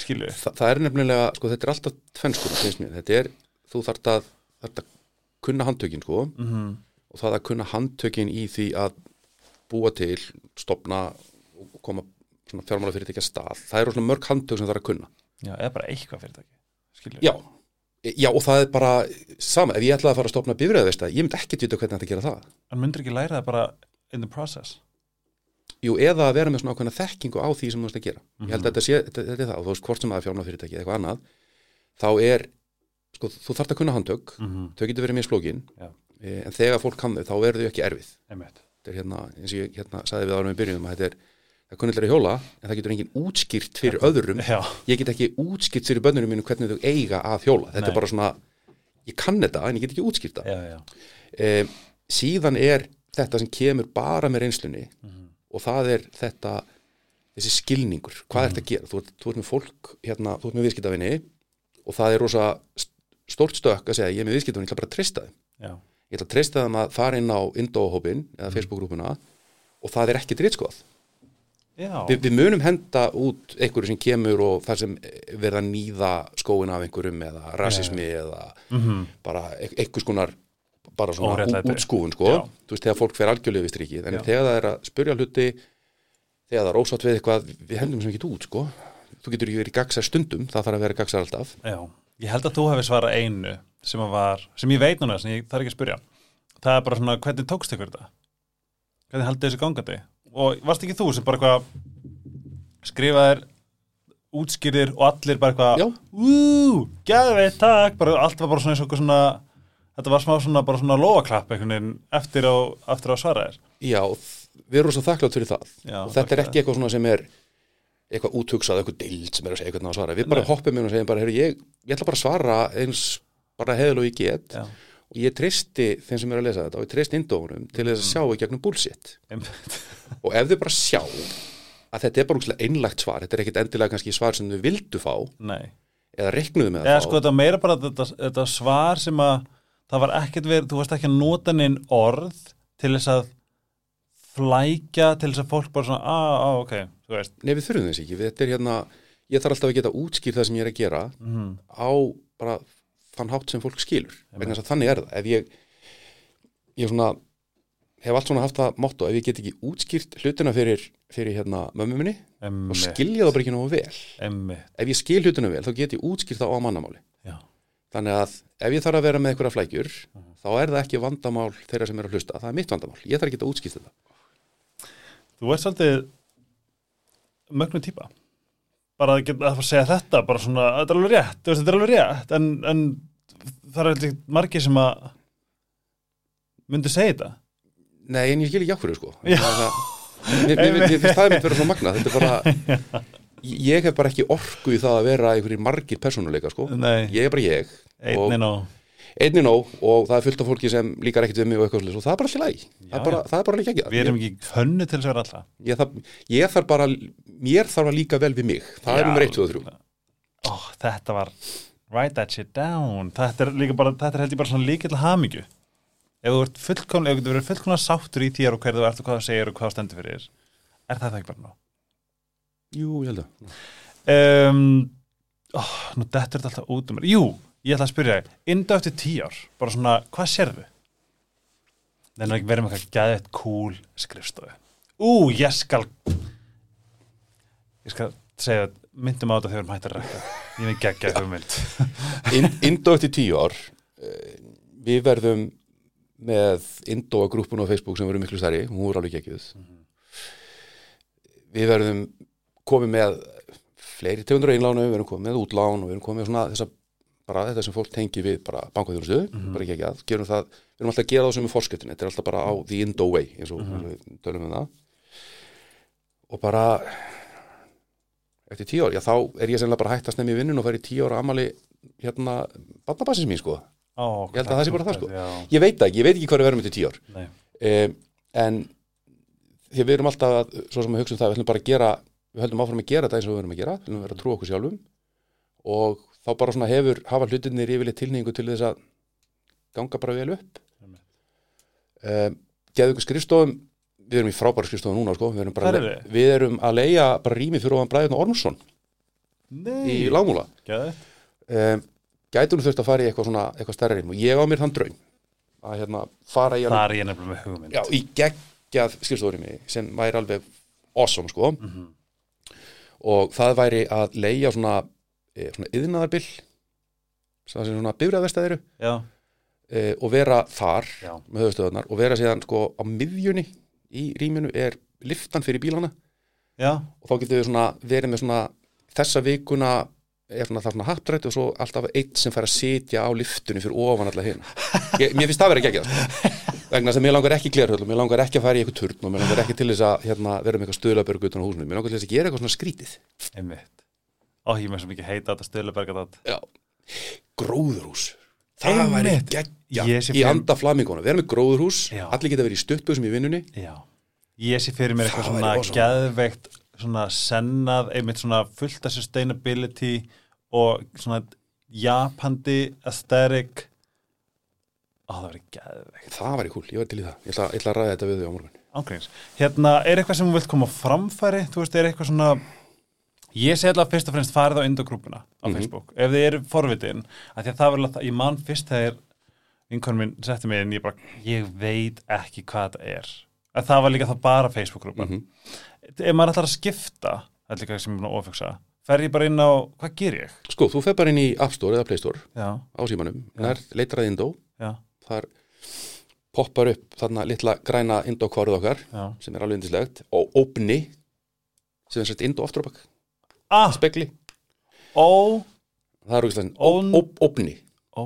skilju Þa, það er nefnilega, sko, þetta er alltaf mér, þetta er, þú þarft að, þarft að kunna handtökin, sko, mm -hmm. og það að kunna handtökin í því að búa til, stopna og koma fjármála fyrirtækja stað, það eru svona mörg handtök sem það er að kunna. Já, eða bara eitthvað fyrirtæki skilju Já, já, og það er bara sama, ef ég ætlaði að fara að stopna það, ég myndi ekki vita hvernig þetta gera það. En myndir ekki læra það bara in the process? Jú, eða að vera með svona ákveðna þekkingu á því sem þú veist að gera. Ég held að þetta sé, þetta, er það, og þú veist hvort sem að fjármála fyrirtæki eða eitthvað annað, þá er, sko, þú þarft að kunna handtök, mm -hmm. þau getur verið mjög slókin, eh, en þegar fólk kann þau, þá eru þau ekki erfið. Er hérna, eins og ég hérna sagði við árum við byrjum að þetta er, það kunnildur að hjóla en það getur engin útskýrt fyrir öðrum. Já, ég get ekki útskýrt fyrir bönnunum mínu hvernig þau eiga að hjóla, þetta Nei. er bara svona ég kann þetta en ég get ekki útskýrt það. E, síðan er þetta sem kemur bara með reynslunni Mhm. og það er þetta þessi skilningur, hvað er þetta að gera? Þú, ert- þú ert með fólk, hérna, þú ert með viðskiptavinni og það er rosa st- stórt stökk að segja, ég er með viðskiptavinni, ég ætla bara að treysta Já, ég ætla að treysta þeim að fara inn á Indó-hópin eða Facebook-grúpuna og það er ekki dritskoð. Vi, við munum henda út einhverju sem kemur og það sem verða nýða skóin af einhverjum eða rasismi eða Mm bara e- einhvers konar bara svona útskúfun sko. Já. þú veist þegar fólk fer algjörlega við strikið en Já. þegar það er að spurja hluti þegar það er ósátt við eitthvað við hendum sem ekki út sko. þú getur ekki verið gagsar stundum það þarf að vera gagsar alltaf Já, ég held að þú hefði svarað einu sem var, sem ég veit núna sem ég þarf ekki að spyrja það er bara svona, hvernig tókst ykkur þetta? Hvernig haldið þessu gangandi? Og varst ekki þú sem bara eitthvað skrifaðir útskýrðir og allir bara eitthvað Já. Ú, gæðveit, takk. Bara, allt var bara svona eins og eitthvað svona þetta var smá svona, bara svona veginn eftir á, eftir á svaraðir Já, við erum svo þakklátt fyrir það. Já, og þetta er ekki eitthvað svona sem er eitthvað úthugsað, eitthvað deild sem er að segja á að svara. Við bara Nei. hoppum inn og segjum bara, heyrðu, ég, ég ætla bara að svara eins bara heðal og ég get. Já, og ég treysti þeim sem er að lesa þetta og ég treysti indóðunum til þess að sjá í gegnum einmitt. [laughs] og ef þau bara sjá að þetta er bara úkslega einlægt svar þetta er ekkit endilega kannski svar sem þau vildu fá Nei. eða reiknuðu með Eða að sko þetta meira bara þetta, þetta svar sem að það var ekkert verið, þú varst ekki að nota neinn orð til þess að flækja til þess að fólk bara svona, að, ah, ok, þú veist. Nei, við þurfum þess ekki, þetta er hérna ég þarf alltaf að geta útskýrt það sem ég er að gera mm, á bara þann hátt sem fólk skilur. Vegna þess að þannig er það. Ef ég, ég svona hef allt svona haft það motto ef ég get ekki útskýrt hlutina fyrir, fyrir hérna mömmu minni og skilja það bara ekki nógu vel. Emmi ef ég skil hlutina vel þá get ég útskýrt það á mannamáli. Já, þannig að ef ég þarf að vera með einhverja flækjur þá er það ekki vandamál þeirra sem er að hlusta. Það er mitt vandamál, ég þarf ekki að útskýrt þetta. Þú ert svolítið mögnu típa bara að geta að að segja þetta bara svona, þetta er alveg rétt, veist, þetta er alveg rétt. En, en það er eitthvað margir sem að myndi segja þetta. Nei, en ég skil ekki ákveður sko. Mér mér- mér- mér finnst það er mitt vera svona magna Þetta er bara [laughs] Ég hef bara ekki orku í það að vera einhverjir margir persónuleika sko. Nei, Ég er bara ég. Einnig ná Einni nóg og það er fullt af fólki sem líkar ekkert við mig og eitthvað svoleiðis og það er bara allir læg það, er já. það er bara líka ekki Við erum ekki hönnu til þess að vera alltaf ég, þarf, ég þarf bara Mér þarf að líka vel við mig. Það er nummer 1, 2 og 3 Ó, þetta var write that shit down. Þetta er líka bara, þetta er held ég bara svona líkill hamingju. Ef þú ert fullkomlega, ef þú verið fullkomlega sáttur í þér og hverðu ert og hvað þú segir og hvað stendur fyrir er það ekki bara ná Jú, ég held að um, ó, nú þetta alltaf út um mér jú, ég ætla að spyrja þig, inda eftir tíu ár bara svona, hvað sérðu? Það er ekki verið með eitthvað gæðið cool skrifstofu ú, ég skal Ég skal segja, myndum á þetta þegar við erum hægt að rekka. Ég veit geggja hugmynd. [laughs] In- Indó eftir tíu ár eh, við verðum með Indó að grúppun á Facebook sem verður miklu stærri, hún voru alveg geggjuð við verðum komið með fleiri tegundur einlánu, við verðum komið með útlán og við verðum komið með svona þessa bara þetta sem fólk tengi við bara bankaþjónustu bara ekki ekki að, gerum það, við erum alltaf að gera það sem er forskiptin, þetta er alltaf bara á the Indo way eins og við tölum um það. Og bara eftir tíu ár, já þá er ég sennilega bara hægt að snemmi í vinnun og færi tíu ára amali hérna, barnabassins mín sko. Ó, Ég held að það sé bara það, sko. Já, ég veit það ekki, ég veit ekki hvað við verðum eftir tíu ár. Um, en því við erum alltaf svo sem við hugsaum það, við ætlum bara að gera við höldum áfram að gera þetta eins og við verðum að gera við höldum að vera að trúa okkur sjálfum. Og þá bara svona hefur, hafa hlutinir yfirleitt tilningu til þess að ganga bara vel upp um, geðu ykkur skrifstofum við erum í frábæra skrifstofum núna sko. við, erum þið? við erum að leia bara rými fyrir ofan Bræðun Ormsson Nei. í Lámúla um, gætum þurft að fara í eitthvað svona eitthvað stærra rými og ég á mér þann draum að hérna fara í Það er ég nefnilega með hugmynd. já, í geggjað skrifstofurimi sem væri alveg awesome sko Mhm. og það væri að leigja svona, svona yðnaðarbill það sem svona bifræðvestæðiru Já, e, og vera þar já. með höfustöðunar og vera síðan sko á miðjunni í rýminu er liftan fyrir bílana Já, og þá getur við svona verið með svona þessa vikuna er svona það svona happdrætt og svo alltaf eitt sem fær að sitja á liftunni fyrir ofan alla hinn mér finnst það verið geggjað sko. vegna þess að mér langar ekki glerhöll og mér langar ekki að fara í eitthvað turn og mér langar ekki til þess að hérna, vera með eitthvað stöðlabörg utan á húsinu, mér langar til þess að gera eitthvað svona skrítið einmitt. Ó, ég með svo mikið heita þetta stöðluberga þetta. Já. gróðurhús það Einmitt. væri Ég geggjað sé í fyrir- anda flamingóna, vera með gróðurhús Já. allir geta verið í stuttbúsum í vinnunni Já. Ég sé fyrir mér eitthvað Það svona væri awesome. geðveikt, svona sennað, einmitt svona fullt af sustainability og svona japandi aesthetic. Ó, það verið geðveikt. það væri kúl, ég væri til í það ég ætla, ég ætla að ræða þetta við þau á morgun Ángríns. Hérna, er eitthvað sem þú vilt koma á framfæri? Þú veist, er eitthvað svona... Ég sé alltaf fyrst og fremst farið á Indogrúpuna á Mhm. Facebook, ef þið eru forvitin, af því að það alltaf, ég man fyrst þegar vinkonum minn setti mig inn, ég bara, ég veit ekki hvað þetta er. En það var líka það bara Facebook-grúpan. Mhm. Ef maður ætlar að skipta, það er líka sem ég er búin að ofugsa, fer ég bara inn á, hvað ger ég? sko, þú fer bara inn í App Store eða Play Store Já, á símanum, nær leitar að Indó þar poppar upp þarna litla græna Indó kvaruð okkar já. sem er alveg indislegt og opni sem er sett Indó aftur á bak Ah, spekli, ó, það er On- opni.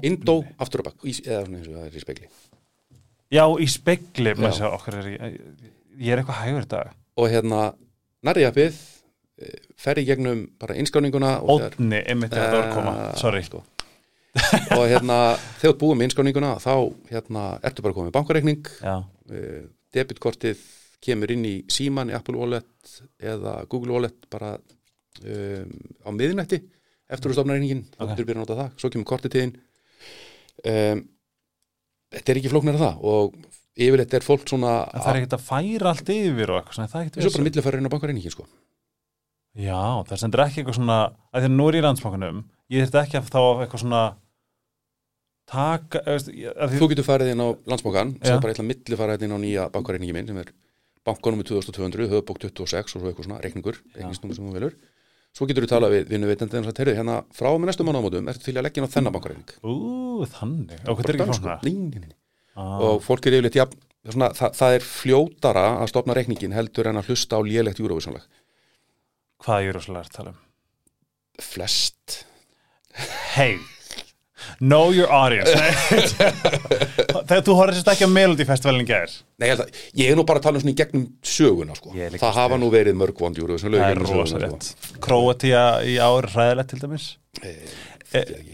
Indó aftur á bak. Í, eða svona eins og það er í spekli Já, í spekli, Já. okkar er, ég, ég er eitthvað hægur dag. og hérna nærriðapið fer í gegnum bara innskáninguna og þegar- Ótni, einmitt þegar það var að koma, Eh, sorry. sko. og hérna [laughs] þegar búið með innskáninguna þá hérna ertu bara komið bankareikning. Já, eh, debitkortið kemur inn í síman í Apple Wallet eða Google Wallet bara um, á miðnætti eftir þú stofnar reyningin, þá getur byrjað að nota það. Svo kemur kortið þín. Um, þetta er ekki flóknir það og yfirleitt er fólk svona en það er ekkert að færa allt yfir og eitthvað, svona, það er ekkert bara millifæri inn á bankareiningin sko. Já, það sendur ekki eitthvað svona, að því að nú er ég í landsbankunum, ég þurfti ekki að þá eitthvað svona taka, að því, þú getur farið inn á landsbankan Já. sem bara eitthvað millifæri inn á nýja bankareiningin minn sem er bankanum með 2200, höfubók 26 og svo eitthvað svona reikningur, reikningsnúmer sem þú velur svo getur þú talað við vinnuveitandi en það heyrðu hérna frá með næstu mánaðamótum ertu til að leggja inn á þennan bankareining ú, þannig, og hvað er ekki svona? Nei, nei, nei. Ah, og fólk er yfirleitt jafn, svona, það, það er fljótara að stopna reikningin heldur en að hlusta á lélegt júróvísanlag hvað er það að tala um? flest. Hey, know your audience. [laughs] Þegar þú horfður sérst ekki á Melody Festivalin gær. Nei, ég, að, ég er nú bara að tala um svona í gegnum söguna sko. Það hafa nú verið mörg vond júróvísan Það er rosa rétt Króatíja í ár ræðilegt til dæmis. Eh,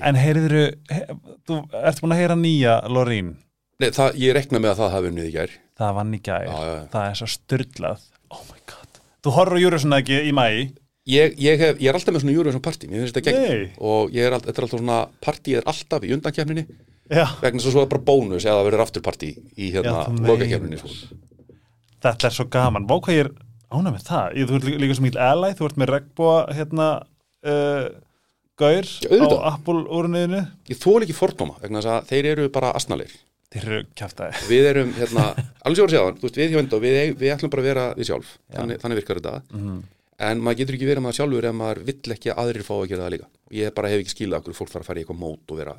En heyriður he, þú ert búin að heyra nýja Lorín? Nei, það, ég rekna með að það hafi unnið í gær. Það vann í gær, Já, já, já. það er svo styrlað Oh my god. Þú horfður á Júrusun ekki í mæ ég, ég, hef, ég er alltaf með svona júróvísan partí mér finnst þetta gegn og ég er alltaf, þetta er alltaf svona partí er alltaf í undankefninni Já, vegna þess að svo er bara bónus eða það verður afturpartí í hérna meinar. sko. þetta er svo gaman. Vá hvað ég er ánæg með það. Ég, Þú ert líka, sem mýl ally, þú ert með regnbúa hérna uh, Gaur á Apple úrniðinu ég þól ekki fordóma vegna þess að þeir eru bara asnalegir. Þeir eru kjaftaði við erum hérna, alveg sér að segja við enda, við, við ætlum bara að vera við sjálf. Þannig, þannig virkar þetta. Mhm. En maður getur ekki verið maður sjálfur ef maður vill ekki að aðrir fá að gera það líka ég bara hef ekki skilað okkur fólk þarf að fara í eitthvað mót og vera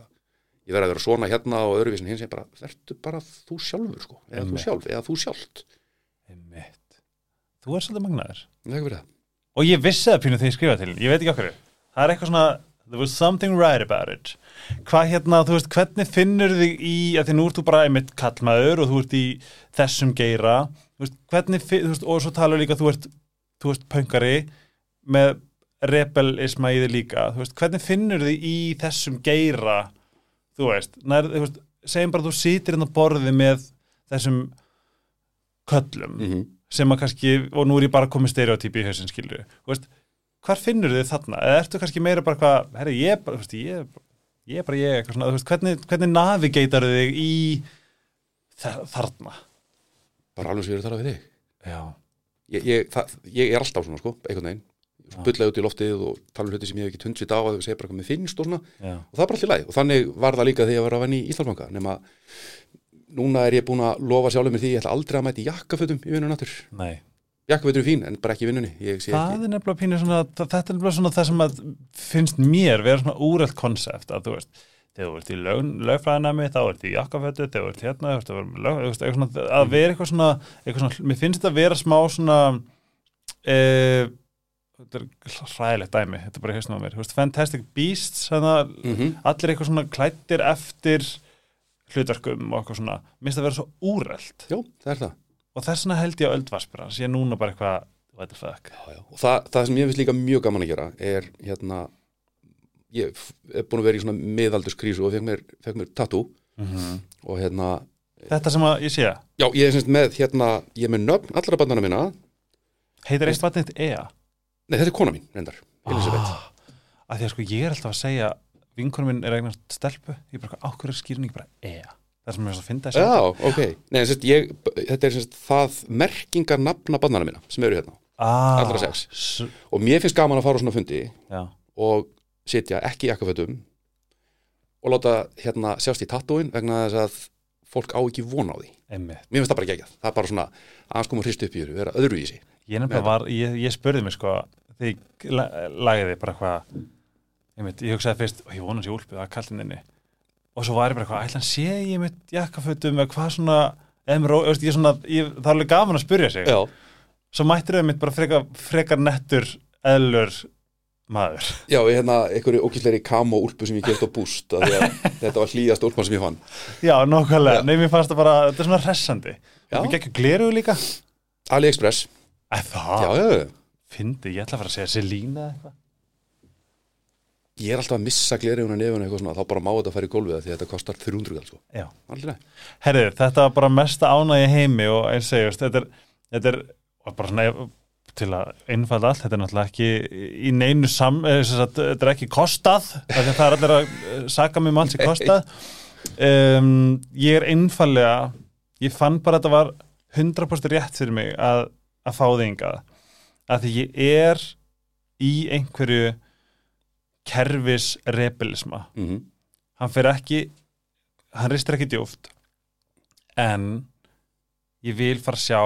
ég verð að vera svona hérna og öðruvísin hins ég bara, verður bara þú sjálfur sko, eða þú Einmitt. sjálf, eða þú sjálft Einmitt. Þú er svolítið magnaður. það það Og ég vissi það pínu þegar ég skrifaði til ég veit ekki okkur. Það er eitthvað svona, there was something right about it. Hvað hérna, þú veist, hvernig finnur þig í, að því nú ert þú bara einmitt kallmaður og þú ert í þessum geira, þú veist, hvernig, þú veist, og svo talar líka, þú ert, þú veist, pöngari með rebelisma í þig líka, þú veist, hvernig finnur þig í þessum geira, þú veist, nær, þú veist, segjum bara að þú sitir inn á borði með þessum köllum, mm sem að kannski, og nú er ég bara komið stereotypi í hausinn skilju, þú veist hvar finnur þið þarna, eða ertu kannski meira bara hvað, herri, ég bara, þú veist, ég, ég er bara ég, eitthvað svona, þú veist, hvernig, hvernig navigator þig í þa- þarna? Bara alveg er að tala við þig. Já, ég, ég, það, ég er alltaf svona sko, einhvern veginn. Bullaði út í loftið og tala um hluti sem ég hef ekki tundsvit á og segja bara hvað mér finnst og svona. Já, og það er bara allir læg og þannig var það líka þegar ég var að venni í Íslandsbanka nema núna er ég búin að lofa sjálfur mér því ég ætla aldrei að mæti jakkafötum í vinnun aftur. Nei. Jakkafötur er fín en bara ekki í vinnunni. Það er nefnilega pínu svona, þetta er nefnilega svona það sem að finnst mér vera svona úrælt konsept að þú veist, þegar þú ert í lög, lögfræðinami þá ert í jakkafötu, þegar þú ert hérna þú veist, að, vera með lög, þú veist, eitthvað svona, að vera eitthvað svona, eitthvað svona, mér finnst þetta að vera smá svona e, þetta er hræðilegt dæmi þetta er bara í hausnum á mér, þú veist, Fantastic Beasts þannig að mm allir eitthvað svona klættir eftir hlutverkum og eitthvað svona, minnst það vera svo úrælt já, það er það. Og þess vegna held ég á öldvarspir hans, ég er núna bara eitthvað what the fuck, já, já. og það, það sem ég finnst líka mjög gaman að gera er hérna ég er búin að vera í svona miðaldurskrísu og fekk mér, fekk mér tattoo. Og hérna, þetta sem að ég sé? Já, ég er semst með hérna, ég er með nöfn allra bandana minna. Heitir eitt vatnið Ea? Nei, þetta er kona mín, reyndar, ah, að því að sko ég er alltaf að segja vinkonum minn er eignast stelpu. Ég er bara, ákveður skýrin ekki bara Ea? Það sem ég er að finna þessi Já, ok. Nei, sérst, ég, þetta er sérst, það merkingar nafna bannana mína sem eru hérna. ah, allra sex. Og mér finnst gaman að fara á svona fundi já, og sitja ekki í jakkafötum og láta hérna sjást í tattúin vegna þess að fólk á ekki von á því. einmitt Mér finnst það bara geggjað. Það er bara svona aðeins koma hrist upp í þér, vera öðruvísi. ég nefnilega var, ég, ég spurði mig sko þegar ég la- lagði bara hvað einmitt, ég hugsaði fyrst, og ég vona sér úlpið að kallinninni og svo var ég bara hvað, ætla hann sé ég mitt jakkafötum eða hvað svona ég svona, ég, það er alveg gaman að spurja sig Já. svo mættir þau mitt bara frekar, frekar nettur eðlur maður Já, ég hérna einhverju ókýrsleiri kam og úlpu sem ég gert á búst að að [laughs] þetta var hlýjast úlpan sem ég fann. Já, Já. nei, mér fannst það bara, þetta er svona hressandi Já. Við gekkum gleruðu líka AliExpress. Það, fyndi, ég ætla að fara að segja Selína eða eitthvað Ég er alltaf að missa að nefuna eitthvað svona, þá bara má þetta að fara í gólfið það því að þetta kostar 300 gall, sko. Já, Aldrei. herrið, þetta var bara mesta ánægi heimi og eins segjast, þetta er, þetta er bara svona til að einfalda allt, þetta er náttúrulega ekki í neinu sam, eh, þetta er ekki kostað, það er allir að eh, saka mig um allt sem kostað. Um, ég er einfallega ég fann bara að þetta var 100% rétt fyrir mig að, að fá þig hingað. Að því ég er í einhverju kerfis rebelisma Mm hann fyrir ekki hann ristir ekki djúft en ég vil fara að sjá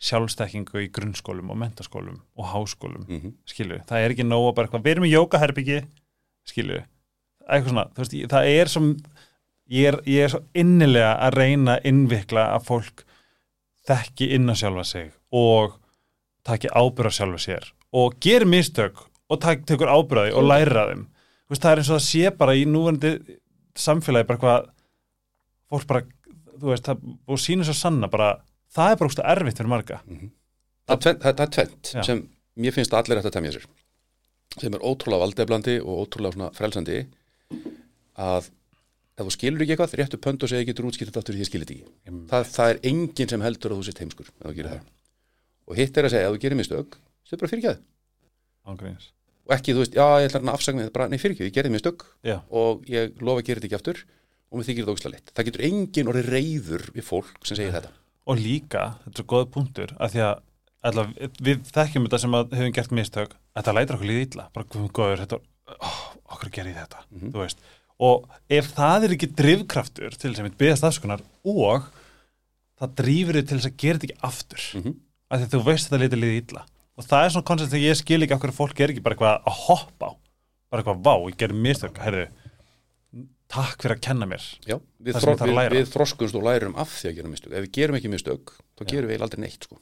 sjálfstekkingu í grunnskólum og mentaskólum og háskólum -hmm. skilu, það er ekki nóg að bara eitthvað við erum í jókaherbyggi skilu, eitthvað svona veist, það er sem ég er, ég er svo innilega að reyna að innvikla að fólk þekki inn á sjálfa sig og taki ábyrða sjálfa sér og gerir mistök og tekur ábyrðaði og læra þeim. Veist, það er eins og það sé bara í núverandi samfélagi bara hvað fólk bara, þú veist, það sýnir svo sanna bara, það er bara úrstu erfitt fyrir marga. Er tvennt- það, er tvent sem mér finnst að allir ætti að temja sér sem er ótrúlega valdeflandi og ótrúlega frelsandi að ef þú skilur ekki eitthvað, réttu pönd og segja getur útskilt aftur því ég skilir þetta ekki. Það, það er enginn sem heldur að þú sért heimskur þú og hitt er að segja, ef þú gerir mistök segðu bara fyrir ekki það ángríns. Og ekki, þú veist, já, ég ætla að afsagna þetta bara, nei fyrir ekki, ég gerði mistök Já, og ég lofa að gera þetta ekki aftur og mér þykir þetta ógislega leitt. Það getur enginn orðið reyður við fólk sem segir þetta og líka, þetta er svo góð punktur að því að alla, við þekkjum þetta sem að hefum gert mistök þetta lætur okkur líða illa, bara góður þetta, oh, okkur gerir þetta þú veist, og ef það er ekki drifkraftur til þess að við byggast afskunar og það drýfur þig til þess að gera þetta ekki aftur mm -hmm. að því að þú veist að þetta lítur líða illa. Og það er svona koncept sem ég skil ekki okkur fólk er ekki bara eitthvað að hoppa á. Bara eitthvað, vá, ég gerir mistök heyrðu, takk fyrir að kenna mér Já, við, að við, við þroskumst og lærum af því að gera mistök ef við gerum ekki mistök, þá Já. gerum við aldrei neitt sko.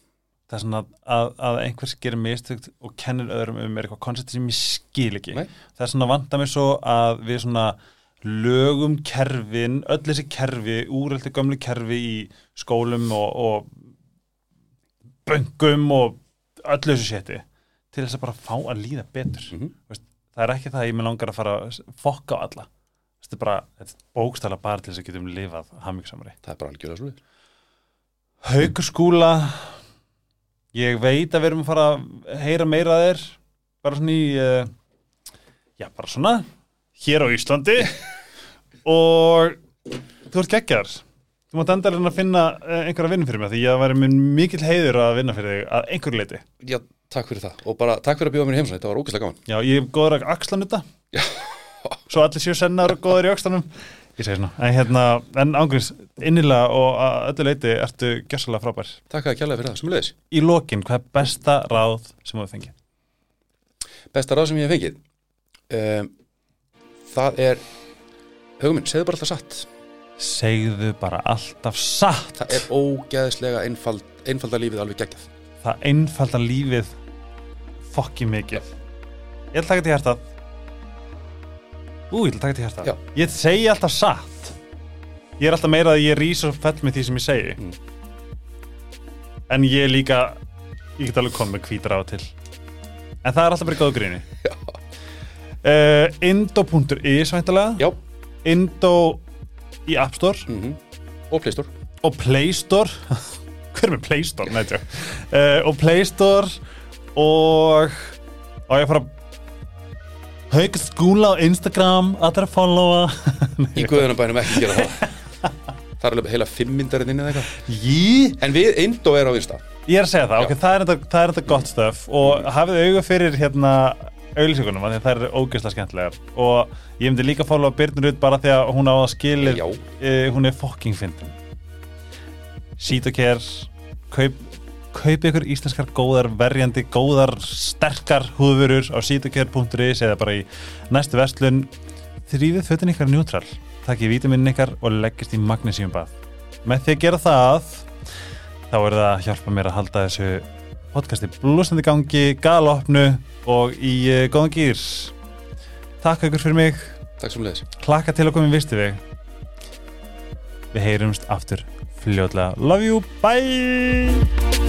það er svona að, að einhvers gerir mistök og kennir öðrum um eitthvað koncept sem ég skil ekki Nei. það er svona vanda mér svo að við svona lögum kerfin öll þessi kerfi, úreldi gömlu kerfi í skólum og, og böngum og öllu þessu séti til þess að bara fá að líða betur Mhm. Veist, það er ekki það að ég með langar að fara að fokka á alla þetta er bara, bókstæla bara til þess að getum lifað hammingsamari það er bara algjörlega svo Haukur skúla ég veit að við erum að fara að heyra meira þér. Bara svona í uh, já, bara svona hér á Íslandi. [laughs] Og þú ert geggjar þú mátt enda að finna uh, einhverja vinnu fyrir mig því ég væri minn mikill heiður að vinna fyrir þig að einhverju leiti Já, takk fyrir það. Og bara takk fyrir að bjóða mér heimsætt, það var ógeðslega gaman. Já, ég er góður að axla þetta. Já. Svo allir séu sennar og góður í öxlanum ég segi svona, en hérna en ángriðs, innilega og öllu leiti ertu gjössalega frábær. Takk að kjærlega fyrir það, sem leðis í lokin, hvað er besta ráð sem þú fengið? Besta ráð sem ég hef fengið? Um, Það er Hugminn, segðu bara alltaf satt. Segðu bara alltaf satt. Það er ógeðslega einfald, einfalda lífið alveg geggjað. Það einfalda lífið fokki mikið. Ég ætla að taka þetta í hærtað Ú, ég að taka í hærtað Já. Ég segi alltaf satt. Ég er alltaf meira að ég rís og fell með því sem ég segi. Mm. En ég er líka Ég get alveg komið hvítur á til. En það er alltaf í góðu gríni. [laughs] Já. uh, Indo.is væntalega Já, Indo í App Store. Mm og Playstore og Play Store. [laughs] Hver er með Play Store? Nei, tjá. uh, og Play Store og og ég fara Hauk skúla á Instagram allir að followa. [laughs] Í guðunabænum ekki gera það. Það er alveg heila fimm myndarinn inn eða eitthvað. Jí, En við Indo er á Insta. Ég er að segja það, Já. ok, það er þetta, það þetta gott stöf og hafið auga fyrir hérna af því að það er ógeðslega skemmtilegar. Og ég myndi líka followa Byrnur út bara því að hún á að skilir Já, uh, hún er fucking fyndin. Sítokær kaup, kaup ykkur íslenskar góðar verjandi, góðar sterkar húðvörur á sítokær.is eða bara í næstu vestlun þrýfið fötin ykkar njútral takkið vítaminin ykkar og leggist í magnesíumbað með því að gera það þá er það að hjálpa mér að halda þessu podcasti blúsandi gangi galopnu og í uh, góðan gýr Takk ykkur fyrir mig. Takk sem leðis klakka til að koma í vistu veg við heyrumst aftur fljótlega. Love you, bye